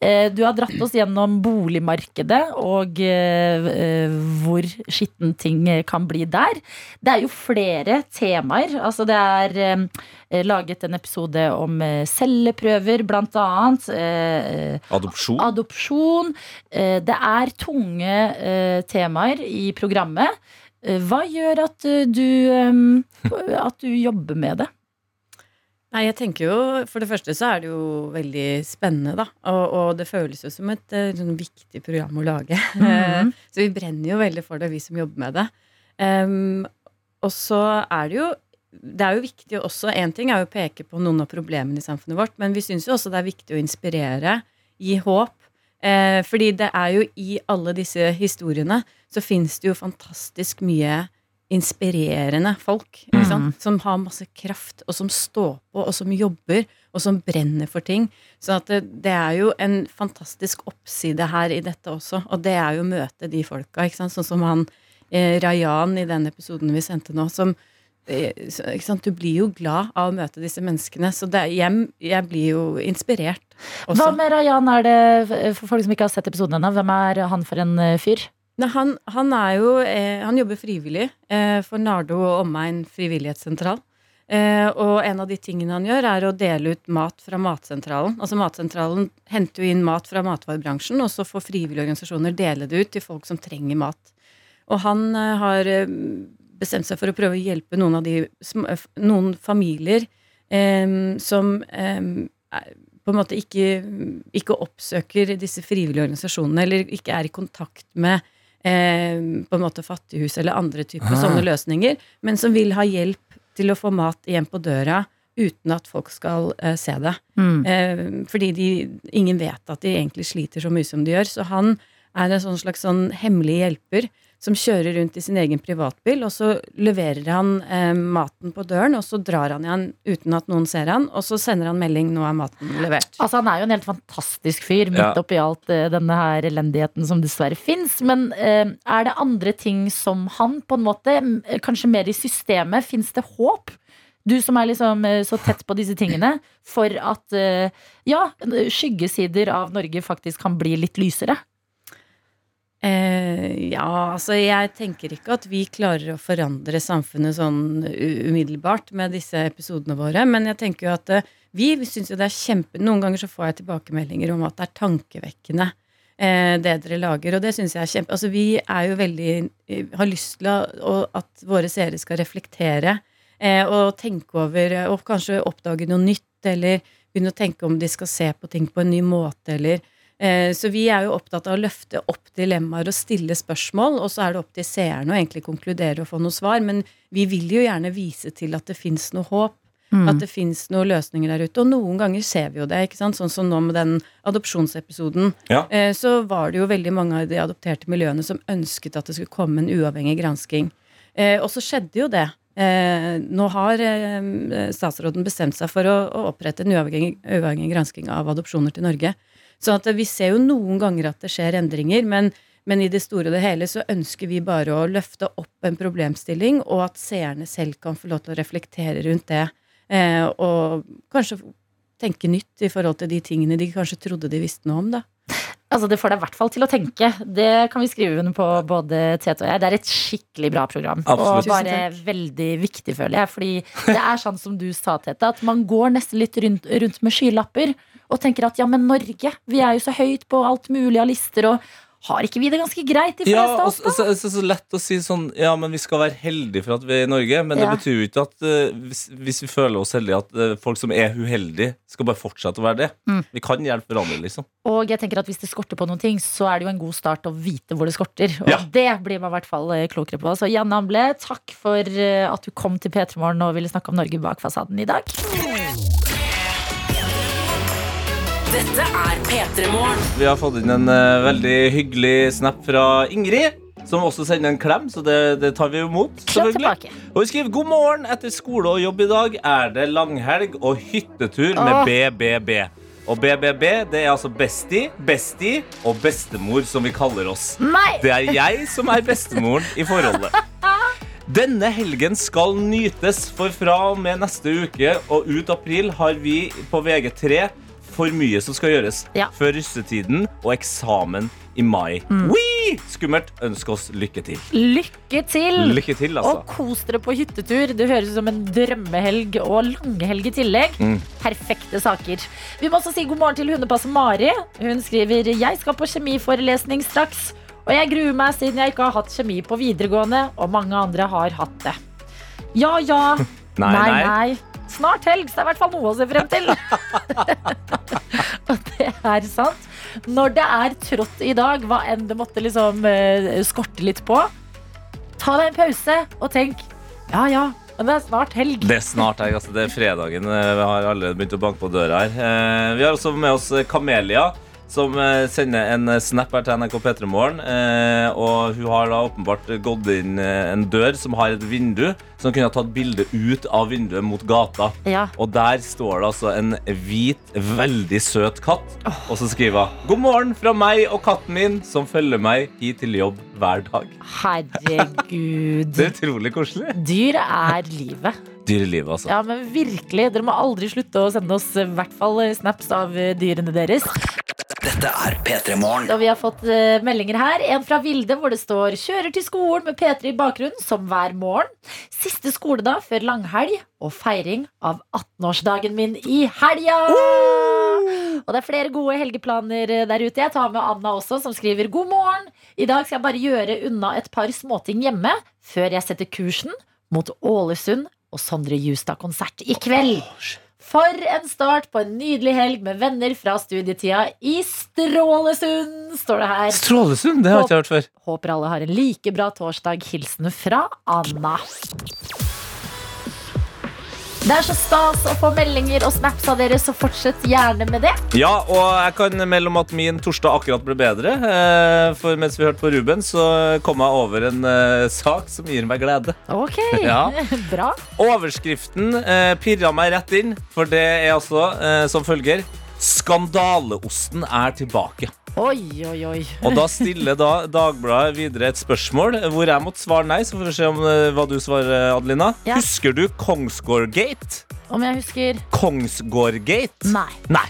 Eh, du har dratt oss gjennom boligmarkedet og eh, eh, hvor skitten ting kan bli der. Det er jo flere temaer. Altså det er eh, laget en episode om celleprøver, blant annet. Eh, Adopsjon. Adopsjon. Det er tunge temaer i programmet. Eh, Hva gjør at eh, du, at du jobber med det? Nei, jeg tenker jo, For det første så er det jo veldig spennende, da. Og, og det føles jo som et eh, sånn viktig program å lage. Mhm. så vi brenner jo veldig for det, vi som jobber med det. Um, og så er det jo det er jo viktig også, En ting er jo å peke på noen av problemene i samfunnet vårt, men vi syns jo også det er viktig å inspirere, gi håp. Eh, fordi det er jo i alle disse historiene så fins det jo fantastisk mye inspirerende folk. Ikke Mm. Som har masse kraft, og som står på, og som jobber, og som brenner for ting. Så at det, det er jo en fantastisk oppside her i dette også, og det er jo å møte de folka. Ikke sant? Sånn som han eh, Rayan i den episoden vi sendte nå, som eh? Du blir jo glad av å møte disse menneskene. Så det, jeg, jeg blir jo inspirert også. Hva med Rayan er det, for folk som ikke har sett episoden ennå, hvem er han for en eh, fyr? Nei, han, han er jo eh, Han jobber frivillig eh, for Nardo og omegn frivillighetssentral. Eh, og en av de tingene han gjør, er å dele ut mat fra Matsentralen. Altså Matsentralen henter jo inn mat fra matvarebransjen, og så får frivillige organisasjoner dele det ut til folk som trenger mat. Og han eh, har bestemt seg for å prøve å hjelpe noen av de noen familier eh, som er- på en måte ikke, ikke oppsøker disse frivillige organisasjonene, eller ikke er i kontakt med eh, på en måte fattighus eller andre typer Ah. sånne løsninger, men som vil ha hjelp til å få mat hjem på døra uten at folk skal eh, se det. Mm. Eh, fordi de, ingen vet at de egentlig sliter så mye som de gjør. Så han er en sånn slags sånn hemmelig hjelper som kjører rundt i sin egen privatbil, og så leverer han eh, maten på døren, og så drar han igjen uten at noen ser han, og så sender han melding 'nå er maten levert'. Altså Han er jo en helt fantastisk fyr midt Ja. oppi alt eh, denne her elendigheten som dessverre fins. Men eh, er det andre ting som han, på en måte, kanskje mer i systemet, fins det håp? Du som er liksom eh, så tett på disse tingene, for at eh, ja, skyggesider av Norge faktisk kan bli litt lysere. Eh, ja, altså jeg tenker ikke at vi klarer å forandre samfunnet sånn umiddelbart med disse episodene våre, men jeg tenker jo at eh, vi, syns jo det er kjempe Noen ganger så får jeg tilbakemeldinger om at det er tankevekkende. Eh, det dere lager, og det syns jeg er kjempe Altså vi er jo veldig eh, Har lyst til at våre seere skal reflektere eh, og tenke over eh, Og kanskje oppdage noe nytt, eller begynne å tenke om de skal se på ting på en ny måte, eller Så vi er jo opptatt av å løfte opp dilemmaer og stille spørsmål, og så er det opp til seerne å egentlig konkludere og få noe svar. Men vi vil jo gjerne vise til at det fins noe håp. Mm. At det fins noen løsninger der ute. Og noen ganger ser vi jo det. ikke sant? Sånn som nå med den adopsjonsepisoden. Ja. Eh, Så var det jo veldig mange av de adopterte miljøene som ønsket at det skulle komme en uavhengig gransking. Eh, Og så skjedde jo det. Eh, Nå har eh, statsråden bestemt seg for å opprette en uavhengig, uavhengig gransking av adopsjoner til Norge. Så at vi ser jo noen ganger at det skjer endringer, men, men i det store og det hele så ønsker vi bare å løfte opp en problemstilling, og at seerne selv kan få lov til å reflektere rundt det. Eh, og kanskje tenke nytt i forhold til de tingene de kanskje trodde de visste noe om, da. Altså Det får deg i hvert fall til å tenke. Det kan vi skrive under på, både Tete og jeg. Det er et skikkelig bra program. Absolutt. Og bare veldig viktig, føler jeg. Fordi det er sånn som du sa, Tete, at man går nesten litt rundt, rundt med skylapper og tenker at ja, men Norge, vi er jo så høyt på alt mulig av lister, og har ikke vi det ganske greit, de Ja, og så, så, så, så lett å si sånn Ja, men vi skal være heldige for at vi er i Norge. Men det betyr jo ikke at uh, hvis, hvis vi føler oss heldige, at uh, folk som er uheldige, skal bare fortsette å være det. Mm. Vi kan hjelpe hverandre, liksom. Og jeg tenker at hvis det skorter på noen ting, så er det jo en god start å vite hvor det skorter. Og Ja. det blir man i hvert fall eh, klokere på. Så Janne Amble, takk for at du kom til P3 Morgen og ville snakke om Norge bak fasaden i dag. Dette er P3 Morgen. Vi har fått inn en eh, veldig hyggelig snap fra Ingrid. Som også sender en klem, så det, det tar vi imot. Klem selvfølgelig. Og hun skriver god morgen. Etter skole og jobb i dag er det langhelg og hyttetur med Åh. BBB. Og BBB det er altså bestie, bestie og bestemor, som vi kaller oss. Nei! Det er jeg som er bestemoren i forholdet. Denne helgen skal nytes, for fra og med neste uke og ut april har vi på VG3 for mye som skal gjøres Ja. før russetiden og eksamen i mai. Mm. Skummelt. Ønsk oss lykke til. Lykke til! Lykke til, altså. Og kos dere på hyttetur. Det høres ut som en drømmehelg og langhelg i tillegg. Mm. Perfekte saker. Vi må også si god morgen til hundepasser Mari. Hun skriver Jeg skal på kjemiforelesning straks. Og jeg gruer meg siden jeg ikke har hatt kjemi på videregående, og mange andre har hatt det. Ja ja. Nei, nei, nei. Snart helg, så det er i hvert fall noe å se frem til. og det er sant. Når det er trått i dag, hva enn det måtte liksom eh, skorte litt på, ta deg en pause og tenk ja ja, men det er snart helg. Det er snart helg. Altså, det er fredagen. Eh, Vi har allerede begynt å banke på døra her. Eh, Vi har også med oss Kamelia. Som eh, sender en eh, snap her til NRK P3 Morgen. Eh, og hun har da åpenbart gått inn en dør som har et vindu, hun kunne ha tatt bilde ut av vinduet mot gata. Ja. Og der står det altså en hvit, veldig søt katt. Og så skriver hun 'God morgen fra meg og katten min, som følger meg hit til jobb hver dag'. Herregud. Det er utrolig koselig. Dyr er livet. Dyrelivet, altså. Ja, men virkelig. Dere må aldri slutte å sende oss i hvert fall snaps av dyrene deres. Dette er P3 Morgen. Og vi har fått eh, meldinger her. En fra Vilde hvor det står 'Kjører til skolen med P3 i bakgrunnen som hver morgen'. Siste skoledag før langhelg og feiring av 18-årsdagen min i helga! Og det er flere gode helgeplaner eh, der ute. Jeg tar med Anna også, som skriver 'God morgen'. I dag skal jeg bare gjøre unna et par småting hjemme før jeg setter kursen mot Ålesund og Sondre Justad-konsert i kveld. For en start på en nydelig helg med venner fra studietida i Strålesund, står det her. Strålesund, det har jeg ikke hørt før. Håper alle har en like bra torsdag. Hilsen fra Anna. Det er så stas å få meldinger og snaps av dere, så fortsett gjerne med det. Ja, og jeg kan melde om at min torsdag akkurat ble bedre. eh, For mens vi hørte på Ruben, så kom jeg over en eh, sak som gir meg glede. Ok, Ja. bra. Overskriften eh, pirra meg rett inn, for det er altså som følger Skandaleosten er tilbake. Oi, oi, oi. Og da stiller da Dagbladet videre et spørsmål hvor jeg måtte svare nei. Så får vi se om eh, hva du svarer, Adelina. Ja. Husker du Kongsgårdgate? Om jeg husker Kongsgårdgate? Nei. Nei.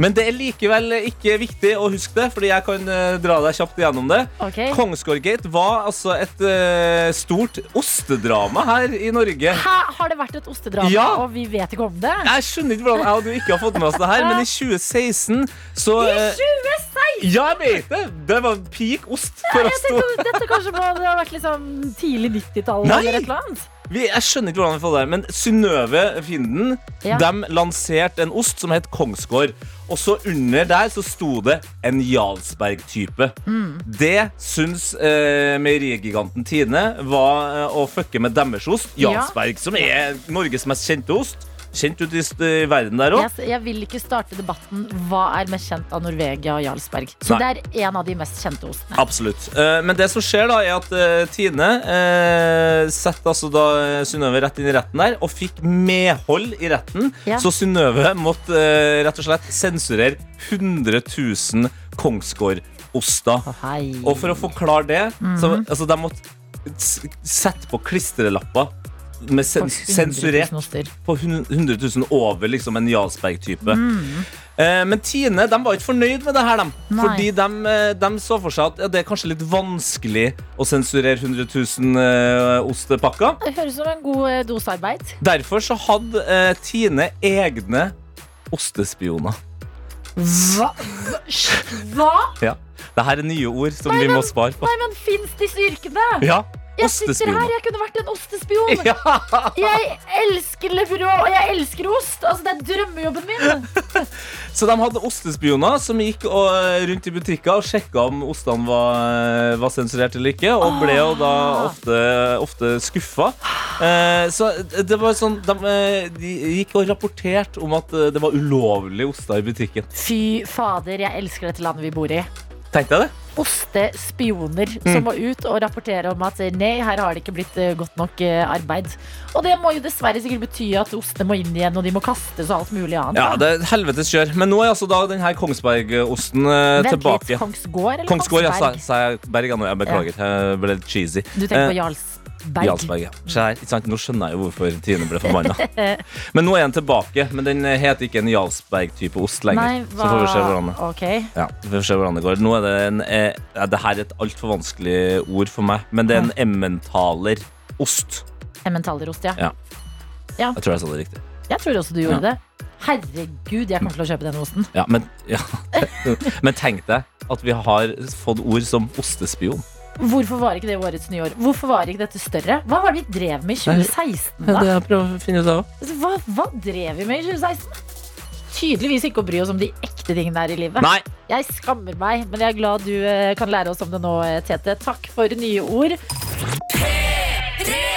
Men det er likevel ikke viktig å huske det, fordi jeg kan eh, dra deg kjapt gjennom det. Ok. Kongsgårdgate var altså et eh, stort ostedrama her i Norge. Hæ, har det vært et ostedrama, Ja. og vi vet ikke om det? Jeg skjønner ikke hvordan jeg og du ikke har fått med oss det her, men i 2016 så eh, 2016! Ja, jeg vet det! Det var peak ost for Jeg tenkte, dette kanskje må det ha vært liksom tidlig 90-tall Nei. eller et eller annet. Vi, jeg skjønner ikke hvordan vi får det her, men Synnøve Finden Ja. De lanserte en ost som het Kongsgård. Og så under der så sto det en Jarlsberg-type. Mm. Det syns eh, meierigiganten Tine var eh, å fucke med deres ost. Ja. Som er Norges mest kjente ost. Kjent ut i verden der òg. Jeg, jeg vil ikke starte debatten hva er mest kjent av Norvegia og Jarlsberg. Så Nei. det er en av de mest kjente ostene. Absolutt. Eh, men det som skjer, da er at eh, Tine uh, setter altså da eh, Synnøve rett inn i retten der, og fikk medhold i retten. Ja. Så Synnøve måtte eh, rett og slett sensurere 100 000 Kongsgård-oster. Og for å forklare det, så Mhm. altså, de måtte sette på klistrelapper med sen På 100 000 sensurert på 100 000 over liksom en Jarlsberg-type. Mm. Eh, Men Tine de var ikke fornøyd med det her. De. Nei. Fordi de, eh, de så for seg at ja, det er kanskje litt vanskelig å sensurere 100 000 eh, ostepakker. Det høres ut som en god eh, dosearbeid. Derfor så hadde eh, Tine egne ostespioner. Hva? Hva? Ja. Dette er nye ord som Nei, vi må svare på. Nei, men fins disse yrkene? Ja, Jeg sitter her, jeg kunne vært en ostespion. Ja. Jeg elsker leverå, og jeg elsker ost. Altså, det er drømmejobben min. Så de hadde ostespioner som gikk og, eh, rundt i butikker og sjekka om ostene var, var sensurert eller ikke, og ble jo da ofte, ofte skuffa. Eh, så det var sånn de, eh, de gikk og rapporterte om at eh, det var ulovlige oster i butikken. Fy fader, jeg elsker dette landet vi bor i. Tenkte jeg det? Ostespioner Mm. som må ut og rapportere om at nei, her har det ikke blitt eh, godt nok eh, arbeid. Og det må jo dessverre sikkert bety at ostene må inn igjen, og de må kastes og alt mulig annet. Ja, det er helvetes kjør. Men nå er altså da den her Kongsberg-osten eh, Vent tilbake. litt, Kongsgård eller Kongsgård, ja, sa, Kongsberg? sa jeg bergen nå. Jeg beklager, jeg ble litt cheesy. Du tenker på Eh, Jarlsberg? Jarlsberg. Nå skjønner jeg jo hvorfor Tine ble forbanna. Men nå er den tilbake. Men den heter ikke en Jarlsberg-type ost lenger. Nei, Så får vi se hvordan det okay. ja, vi får se hvordan det går. Nå er det en eh, Det her er et altfor vanskelig ord for meg, men det er en emmentaler-ost. Emmentaler-ost, ja. Ja. ja. Jeg tror jeg sa det riktig. Jeg tror også du gjorde Ja. det. Herregud, jeg kommer til å kjøpe denne osten. Ja, men, ja. men tenk deg at vi har fått ord som ostespion. Hvorfor var ikke det årets nyår? Hvorfor var ikke dette større? Hva var det vi drev med i 2016, da? Det jeg prøver å finne ut av. Altså, Hva, hva drev vi med i 2016? Tydeligvis ikke å bry oss om de ekte tingene her i livet. Nei. Jeg skammer meg, men jeg er glad du eh, kan lære oss om det nå, eh, Tete. Takk for nye ord. P3.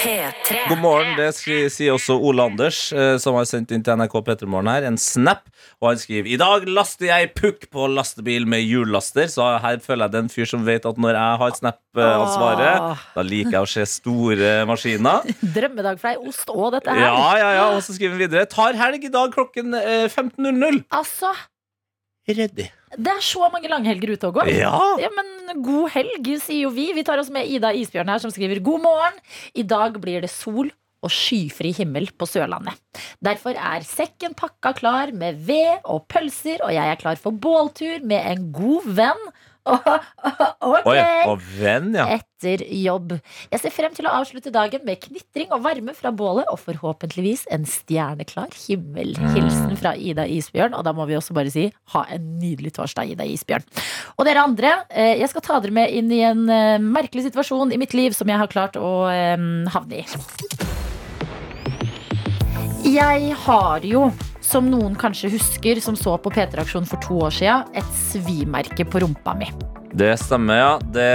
God morgen, det sier også Ole Anders, eh, som har sendt inn til NRK Petremorgen her, en snap. Og han skriver I dag laster jeg pukk på lastebil med hjullaster. Så her føler jeg det er en fyr som vet at når jeg har snap-ansvaret, da liker jeg å se store maskiner. Drømmedag for deg, ost og dette her. Ja, ja, ja. Og så skriver han videre. Tar helg i dag klokken eh, 15.00. Altså, Ready. Det er så mange langhelger ute og går. Ja. men god helg, sier jo vi. Vi tar oss med Ida Isbjørn her, som skriver god morgen. I dag blir det sol og skyfri himmel på Sørlandet. Derfor er sekken pakka klar med ved og pølser, og jeg er klar for båltur med en god venn. Ok. Oi, og venn, ja. Etter jobb. Jeg ser frem til å avslutte dagen med knitring og varme fra bålet og forhåpentligvis en stjerneklar himmel. Mm. Hilsen fra Ida Isbjørn. Og da må vi også bare si ha en nydelig torsdag, Ida Isbjørn. Og dere andre, eh, jeg skal ta dere med inn i en eh, merkelig situasjon i mitt liv som jeg har klart å eh, havne i. Jeg har jo, som noen kanskje husker, som så på P3-aksjonen for to år siden, et svimerke på rumpa mi. Det stemmer, ja. Det,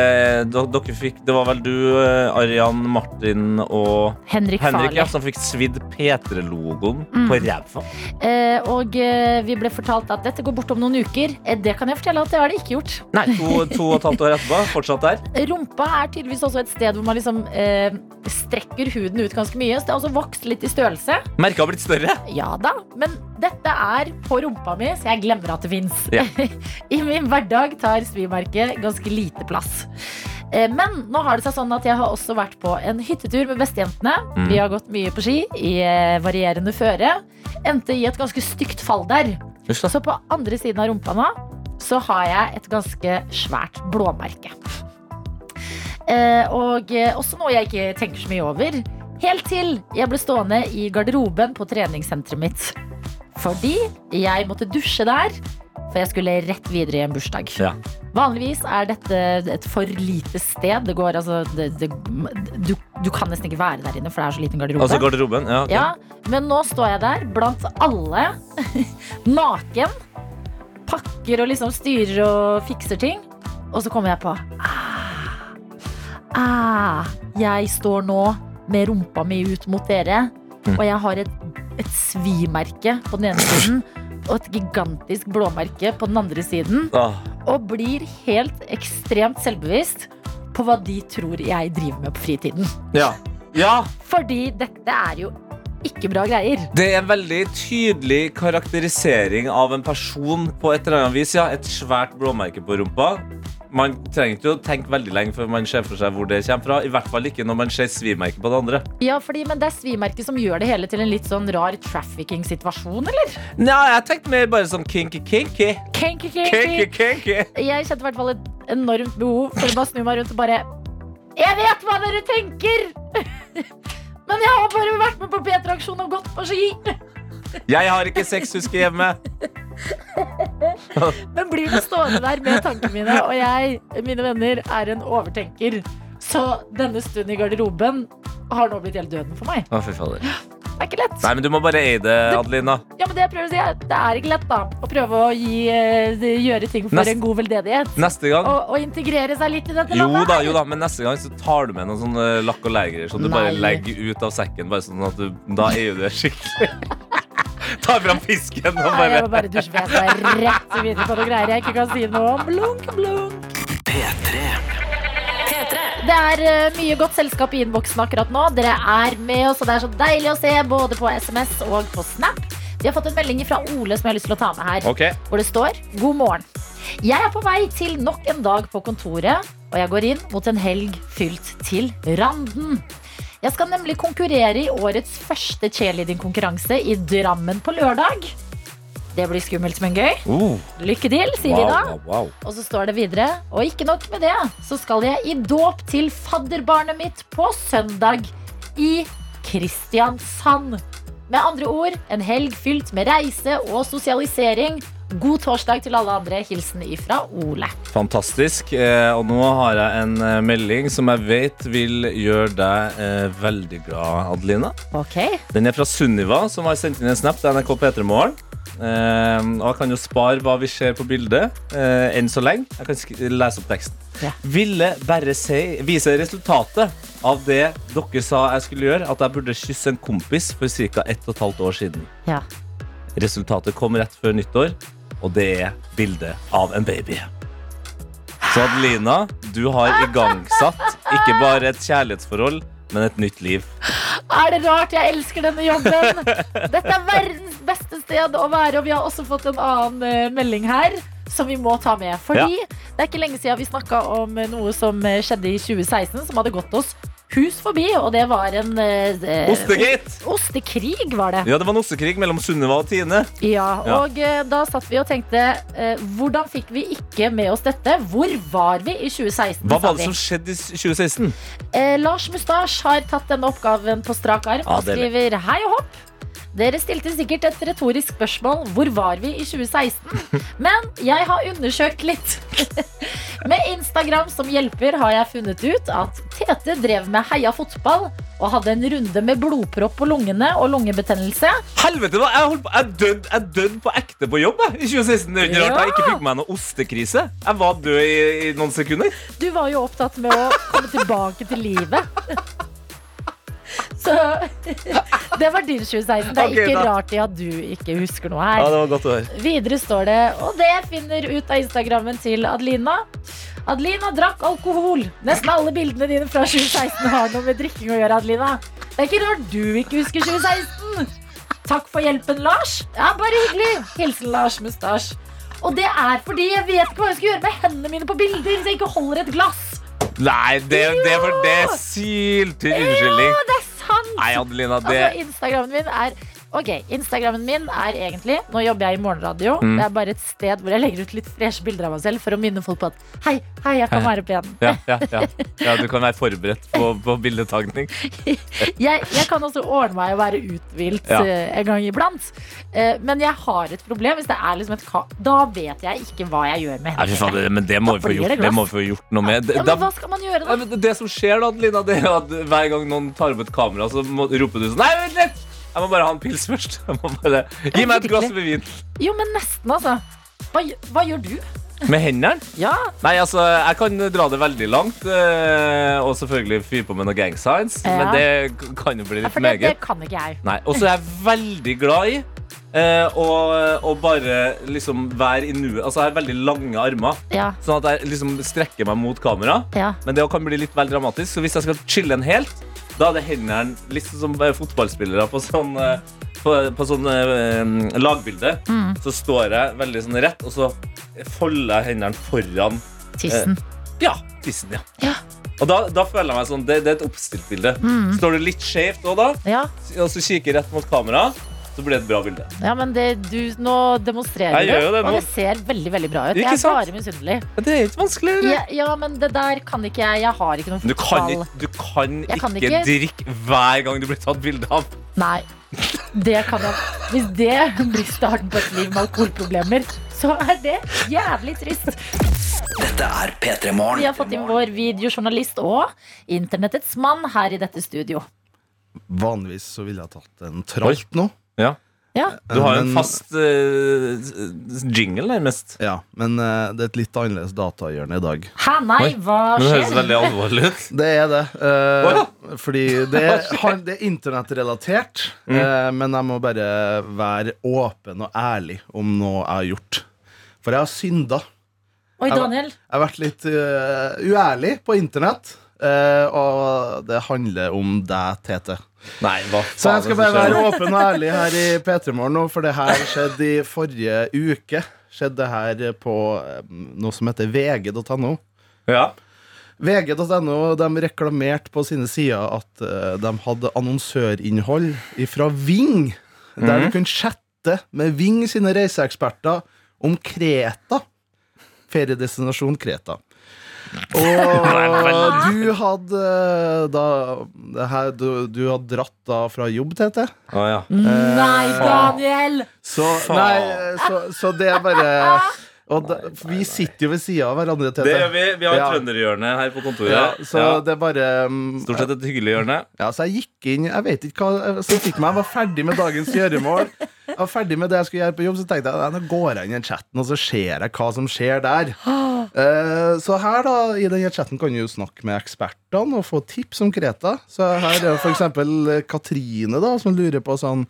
dere fikk, det var vel du, eh, Arian, Martin og Henrik Henrik ja, som fikk svidd P3-logoen Mm. på ræva. Eh, og eh, vi ble fortalt at dette går bort om noen uker. Eh, det kan jeg fortelle at det har det ikke gjort. Nei, to, to og et halvt år etterpå. Fortsatt der. Rumpa er tydeligvis også et sted hvor man liksom eh, strekker huden ut ganske mye. Så det har også vokst litt i størrelse. Merket har blitt større. Ja da, men dette er på rumpa mi, så jeg glemmer at det fins. Ja. I min hverdag tar svimerket ganske lite plass. Eh, Men nå har det seg sånn at jeg har også vært på en hyttetur med bestejentene. Mm. Vi har gått mye på ski i eh, varierende føre. Endte i et ganske stygt fall der. Så på andre siden av rumpa nå så har jeg et ganske svært blåmerke. Eh, og også noe jeg ikke tenker så mye over. Helt til jeg ble stående i garderoben på treningssenteret mitt. Fordi jeg måtte dusje der, for jeg skulle rett videre i en bursdag. Ja. Vanligvis er dette et for lite sted. Det går, altså, det, det, du, du kan nesten ikke være der inne, for det er så liten garderobe. Altså garderoben. Ja, okay. Ja, men nå står jeg der blant alle, naken, pakker og liksom styrer og fikser ting. Og så kommer jeg på ah, ah, Jeg står nå med rumpa mi ut mot dere, Mm. og jeg har et, et svimerke på den ene siden og et gigantisk blåmerke på den andre siden. Ah. Og blir helt ekstremt selvbevisst på hva de tror jeg driver med på fritiden. Ja. ja. Fordi dette er jo ikke bra greier. Det er en veldig tydelig karakterisering av en person på et eller annet vis. Ja, et svært blåmerke på rumpa. Man trenger ikke å tenke veldig lenge før man ser for seg hvor det kommer fra. I hvert fall ikke når man ser svimerket på det andre. Ja, fordi, Men det er svimerket som gjør det hele til en litt sånn rar trafficking-situasjon, eller? Nei, jeg tenkte mer bare sånn kinky-kinky. Kinky, kinky. Kinky-kinky. Jeg kjente i hvert fall et enormt behov for å bare snu meg rundt og bare Jeg vet hva dere tenker! Men jeg har bare vært med på P3-aksjon og gått på ski. Jeg har ikke sex, sexhuske hjemme. Men blir det stående der med tankene mine, og jeg, mine venner, er en overtenker. Så denne stunden i garderoben har nå blitt helt døden for meg. Å, fy fader. Det er ikke lett. Nei, men du må bare eie det, Adelina. Ja, men Det jeg prøver å si er, det er ikke lett da å prøve å gi, eh, gjøre ting for neste, en god veldedighet. Neste gang Og, og integrere seg litt i dette Jo landet. da, jo da, men neste gang så tar du med noen sånne lakk og leger som du bare legger ut av sekken. Bare sånn at du, Da eier du det skikkelig. Ta fram fisken og Nei, jeg må bare bare dusje, for jeg skal rett videre på noen greier jeg ikke kan si noe om. Blunk, blunk. P3. Det er eh, mye godt selskap i innboksen akkurat nå. Dere er med oss, og det er så deilig å se både på SMS og på Snap. Vi har fått en melding fra Ole som jeg har lyst til å ta med her. Ok. Hvor det står God morgen. Jeg er på vei til nok en dag på kontoret, og jeg går inn mot en helg fylt til randen. Jeg skal nemlig konkurrere i årets første cheerleading-konkurranse i Drammen på lørdag. Det blir skummelt, men gøy. Uh, Lykke til, sier vi wow, da. wow, wow. Og så står det videre, og ikke nok med det, så skal jeg i dåp til fadderbarnet mitt på søndag i Kristiansand. Med andre ord, en helg fylt med reise og sosialisering. God torsdag til alle andre. Hilsen ifra Ole. Fantastisk. Eh, og nå har jeg en eh, melding som jeg vet vil gjøre deg eh, veldig glad, Adelina. Ok. Den er fra Sunniva, som har sendt inn en snap til NRK P3 Morgen. Og jeg kan jo spare hva vi ser på bildet enn så lenge. Jeg kan lese opp teksten. Ja. Ville bare si, vise resultatet av det dere sa jeg skulle gjøre, at jeg burde kysse en kompis for ca. ett og et halvt år siden. Ja. Resultatet kom rett før nyttår, og det er bildet av en baby. Så Adelina, du har igangsatt ikke bare et kjærlighetsforhold, men et nytt liv. Er det rart jeg elsker denne jobben? Dette er verdens beste sted å være, og vi har også fått en annen eh, melding her. Som vi må ta med. Fordi det er ikke lenge siden vi snakka om eh, noe som eh, skjedde i 2016, som hadde gått oss hus forbi, og det var en eh, Ostegate! Ostekrig, var det. Ja, det var en ostekrig mellom Sunniva og Tine. Ja, og eh, da satt vi og tenkte eh, Hvordan fikk vi ikke med oss dette? Hvor var vi i 2016? Hva sa var vi. det som skjedde i 2016? Eh, Lars Mustasj har tatt denne oppgaven på strak arm Ja, og deilig. skriver hei og hopp. Dere stilte sikkert et retorisk spørsmål. Hvor var vi i 2016? Men jeg har undersøkt litt. Med Instagram som hjelper har jeg funnet ut at Tete drev med heia fotball og hadde en runde med blodpropp på lungene og lungebetennelse. Helvete, da! Jeg, holdt jeg, døde, jeg døde på ekte på jobb jeg, i 2016. Det er rart jeg ikke fikk meg noen ostekrise. Jeg var død i, i noen sekunder. Du var jo opptatt med å komme tilbake til livet. Så det var din 2016. Det er ikke da. rart i at du ikke husker noe her. Ja, det var godt å høre. Videre står det, og det finner ut av Instagrammen til Adelina. Adelina drakk alkohol. Nesten alle bildene dine fra 2016 har noe med drikking å gjøre, Adelina. Det er ikke rart du ikke husker 2016. Takk for hjelpen, Lars. Ja, bare hyggelig. Hilsen Lars Mustasj. Og det er fordi jeg vet ikke hva jeg skal gjøre med hendene mine på bilder hvis jeg ikke holder et glass. Nei, det, det, for det er unnskyldning. Ja, det er sant. Nei, Adelina, det Altså, Instagrammen min er Ok, Instagrammen min er egentlig Nå jobber jeg i morgenradio. Mm. Det er bare et sted hvor jeg legger ut litt freshe bilder av meg selv for å minne folk på at hei, hei, jeg kan være pen. ja, ja, ja. ja, du kan være forberedt på, på bildetagning. Jeg, jeg kan også ordne meg å være uthvilt eh, en gang iblant. Eh, men jeg har et problem. Hvis det er liksom et ka Da vet jeg ikke hva jeg gjør med hendene. men det må, vi få gjort, det må vi få gjort noe med. Ja, men hva skal man gjøre, da? Det som skjer da, Lina, det er at hver gang noen tar opp et kamera, så må, roper du sånn Nei, vent litt! Jeg må bare ha en pils først. Bare, Gi meg et glass med vin. Jo, men nesten, altså. Hva, hva gjør du? Med hendene? Ja. Nei, altså, jeg kan dra det veldig langt. eh, Og selvfølgelig fyre på med noen gang signs. Ja. Men det kan jo bli Ja, litt for det, det kan ikke jeg. Nei, Og så er jeg veldig glad i eh, å, og, bare liksom være i nuet. Altså, jeg har veldig lange armer. Ja. Sånn at jeg liksom strekker meg mot kamera. Ja. Men det kan bli litt vel dramatisk. Så hvis jeg skal chille en helt, da det hendene sånn som eh, fotballspillere på sånn eh, på, på sånn eh, lagbilde. Mm. Så står jeg veldig sånn rett, og så folder jeg hendene foran Tissen. Eh, ja, tissen, ja. Og da, da føler jeg meg sånn Det, det er et oppstilt bilde. Mm. Står du litt skjevt òg da, Ja. og så kikker rett mot kamera, så blir det et bra bilde. Ja, men det, du, nå demonstrerer Jeg du, det og det ser veldig veldig bra ut. Ikke Jeg er sant? bare misunnelig. Det er ikke vanskelig. Ja, ja, men det der kan ikke jeg. Jeg har ikke noe Du kan, fotball. ikke- du kan, Jeg kan ikke, ikke- drikke hver gang du blir tatt bilde av. Nei. Det kan jeg. Hvis det blir starten på et liv med alkoholproblemer, så er det jævlig trist. Dette er P3 Morgen. Vi har fått inn vår videojournalist og internettets mann her i dette studio. Vanligvis så ville jeg tatt en tralt nå. Ja. Ja. Du har en Men- fast uh, jingle, nærmest. Ja, men uh, det er et litt annerledes datahjørne i dag. Hæ, nei, hva skjer? det høres veldig alvorlig ut. Det er det. Uh, oh, ja. Fordi det er, det er internettrelatert. Mm. eh, men jeg må bare være åpen og ærlig om noe jeg har gjort. For jeg har synda. Oi, Daniel. Jeg har vært litt uærlig på internett. eh, og det handler om deg, Tete. Nei, hva Så jeg skal bare være åpen og ærlig her i P3 Morgen nå, for det her skjedde i forrige uke. Skjedde det her på noe som heter vg.no. Ja. VG.no de reklamerte på sine sider at eh, de hadde annonsørinnhold fra Ving, der Mhm. du kunne chatte med Ving sine reiseeksperter om Kreta. Feriedestinasjon Kreta. Og du hadde eh, da det her, du, du hadde dratt da fra jobb, Tete. Å, ja. Nei, Daniel! Så, nei, så, så det er bare og da, Vi sitter jo ved sida av hverandre, Tete. Det gjør vi. Vi har Ja. trønderhjørne her på kontoret. Ja, så Ja. det er bare um, Stort sett et hyggelig hjørne. Ja, så jeg gikk inn Jeg vet ikke hva som fikk meg, jeg var ferdig med dagens gjøremål. Jeg var ferdig med det jeg skulle gjøre på jobb, så tenkte jeg "Nei, nå går jeg inn i chatten og så ser jeg hva som skjer der. Eh, så her da, i denne chatten kan du jo snakke med ekspertene og få tips om Kreta. Så her er for eksempel Katrine da, som lurer på sånn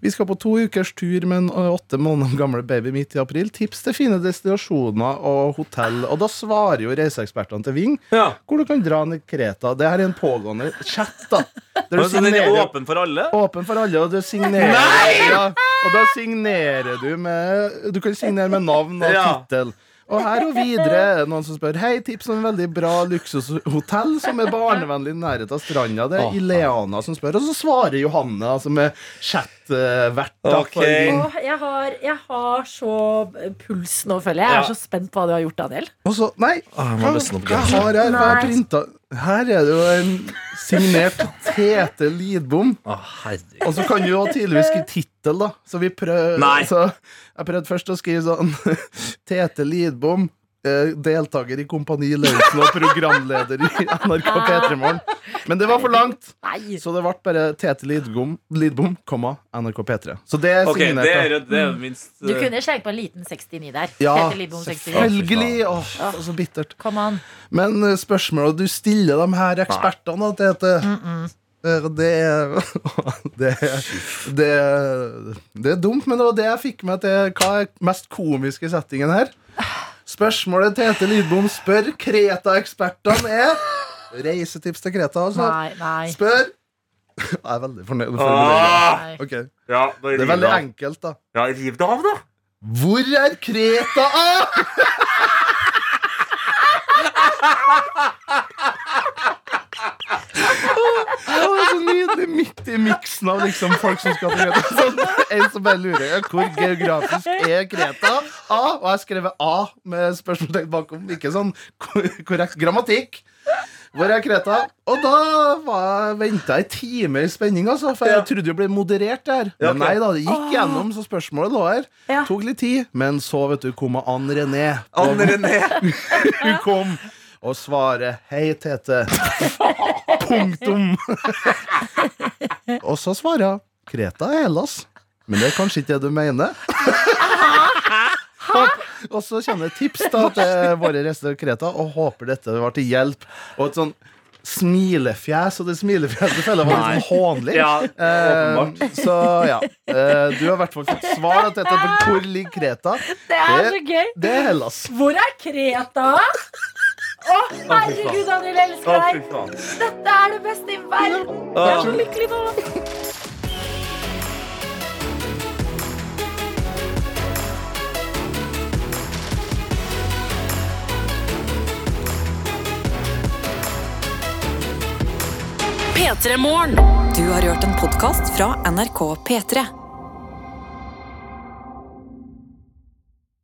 Vi skal på to ukers tur med en eh, åtte måneder gamle baby midt i april. Tips til fine destinasjoner og hotell. Og da svarer jo reiseekspertene til Ving hvor du kan dra ned Kreta. Det her er en pågående chat, da. Der du Så den er åpen for alle? Åpen for alle, og du signerer Nei! ja, Og da signerer du med Du kan signere med navn og Ja. Og her og videre er noen som spør Hei, tips om en veldig bra luksushotell som er barnevennlig i nærheten av stranda. Det er Ileana som spør, og så svarer Johanne, som er chatvert. Da, vært. Okay. Åh, jeg, har, jeg har så puls nå, føler jeg. Jeg Ja. er så spent på hva du har gjort, Daniel. Også, nei, Ah, må jeg har jeg har Nei. her er det jo en signert Tete Lidbom. Og så kan du jo tydeligvis skrive tittel, da. Så vi prøv, Nei. Så jeg prøvde først å skrive sånn Tete Lidbom. Eh, Deltaker i Kompani Lauritzen og programleder i NRK P3 Morgen. Men det var for langt, så det ble bare Tete Lidbom, Lidbom komma, NRK P3. Så det er Ok, signert. det er, det er minst Du eh, kunne slengt på en liten 69 der. Ja, Peter Lidbom 69. selvfølgelig. Åh, så bittert. Come on. Men eh, spørsmålet du stiller de her ekspertene, da, Tete eh, det, er- det, er- det, er- det er dumt, men det var det jeg fikk meg til hva er mest komisk i settingen her. Spørsmålet Tete Lidbom spør Kreta-ekspertene er Reisetips til Kreta, altså. Nei, nei. Spør Jeg er veldig fornøyd. med Ah! okay. Ja, da Det er veldig av. enkelt, da. Ja, riv det av, da. Hvor er Kreta av? Det var så nydelig midt i miksen av liksom folk som skal til Kreta. Sånn, en som bare lurer ja, hvor geografisk er Kreta. A, og jeg har skrevet A med spørsmålstegn bakom. Ikke sånn korrekt grammatikk. Hvor er Kreta? Og da venta jeg en time i spenning, altså, for jeg trodde det ble moderert der. Ja, Men nei da, det gikk gjennom, så spørsmålet lå her. Ja. Tok litt tid, men så vet du kom Ann René. Ann René. Hun kom og svarer 'Hei, Tete'. Punktum. og så svarer hun 'Kreta er Hellas'. Men det er kanskje ikke det du mener. og så kommer det tips da til våre rester av Kreta, og håper dette var til hjelp. Og et sånn smilefjes, og det smilefjeset føler jeg var litt sånn hånlig. Ja, eh, så ja. Eh, du har i hvert fall fått svar da, dette. på hvor ligger Kreta. Det er så gøy. Det er Hellas. Hvor er Kreta? Å, herregud, Daniel, jeg elsker Å, fy deg. faen. Dette er det beste i verden. Jeg er så lykkelig nå. P3 Morgen. Du har hørt en podkast fra NRK P3.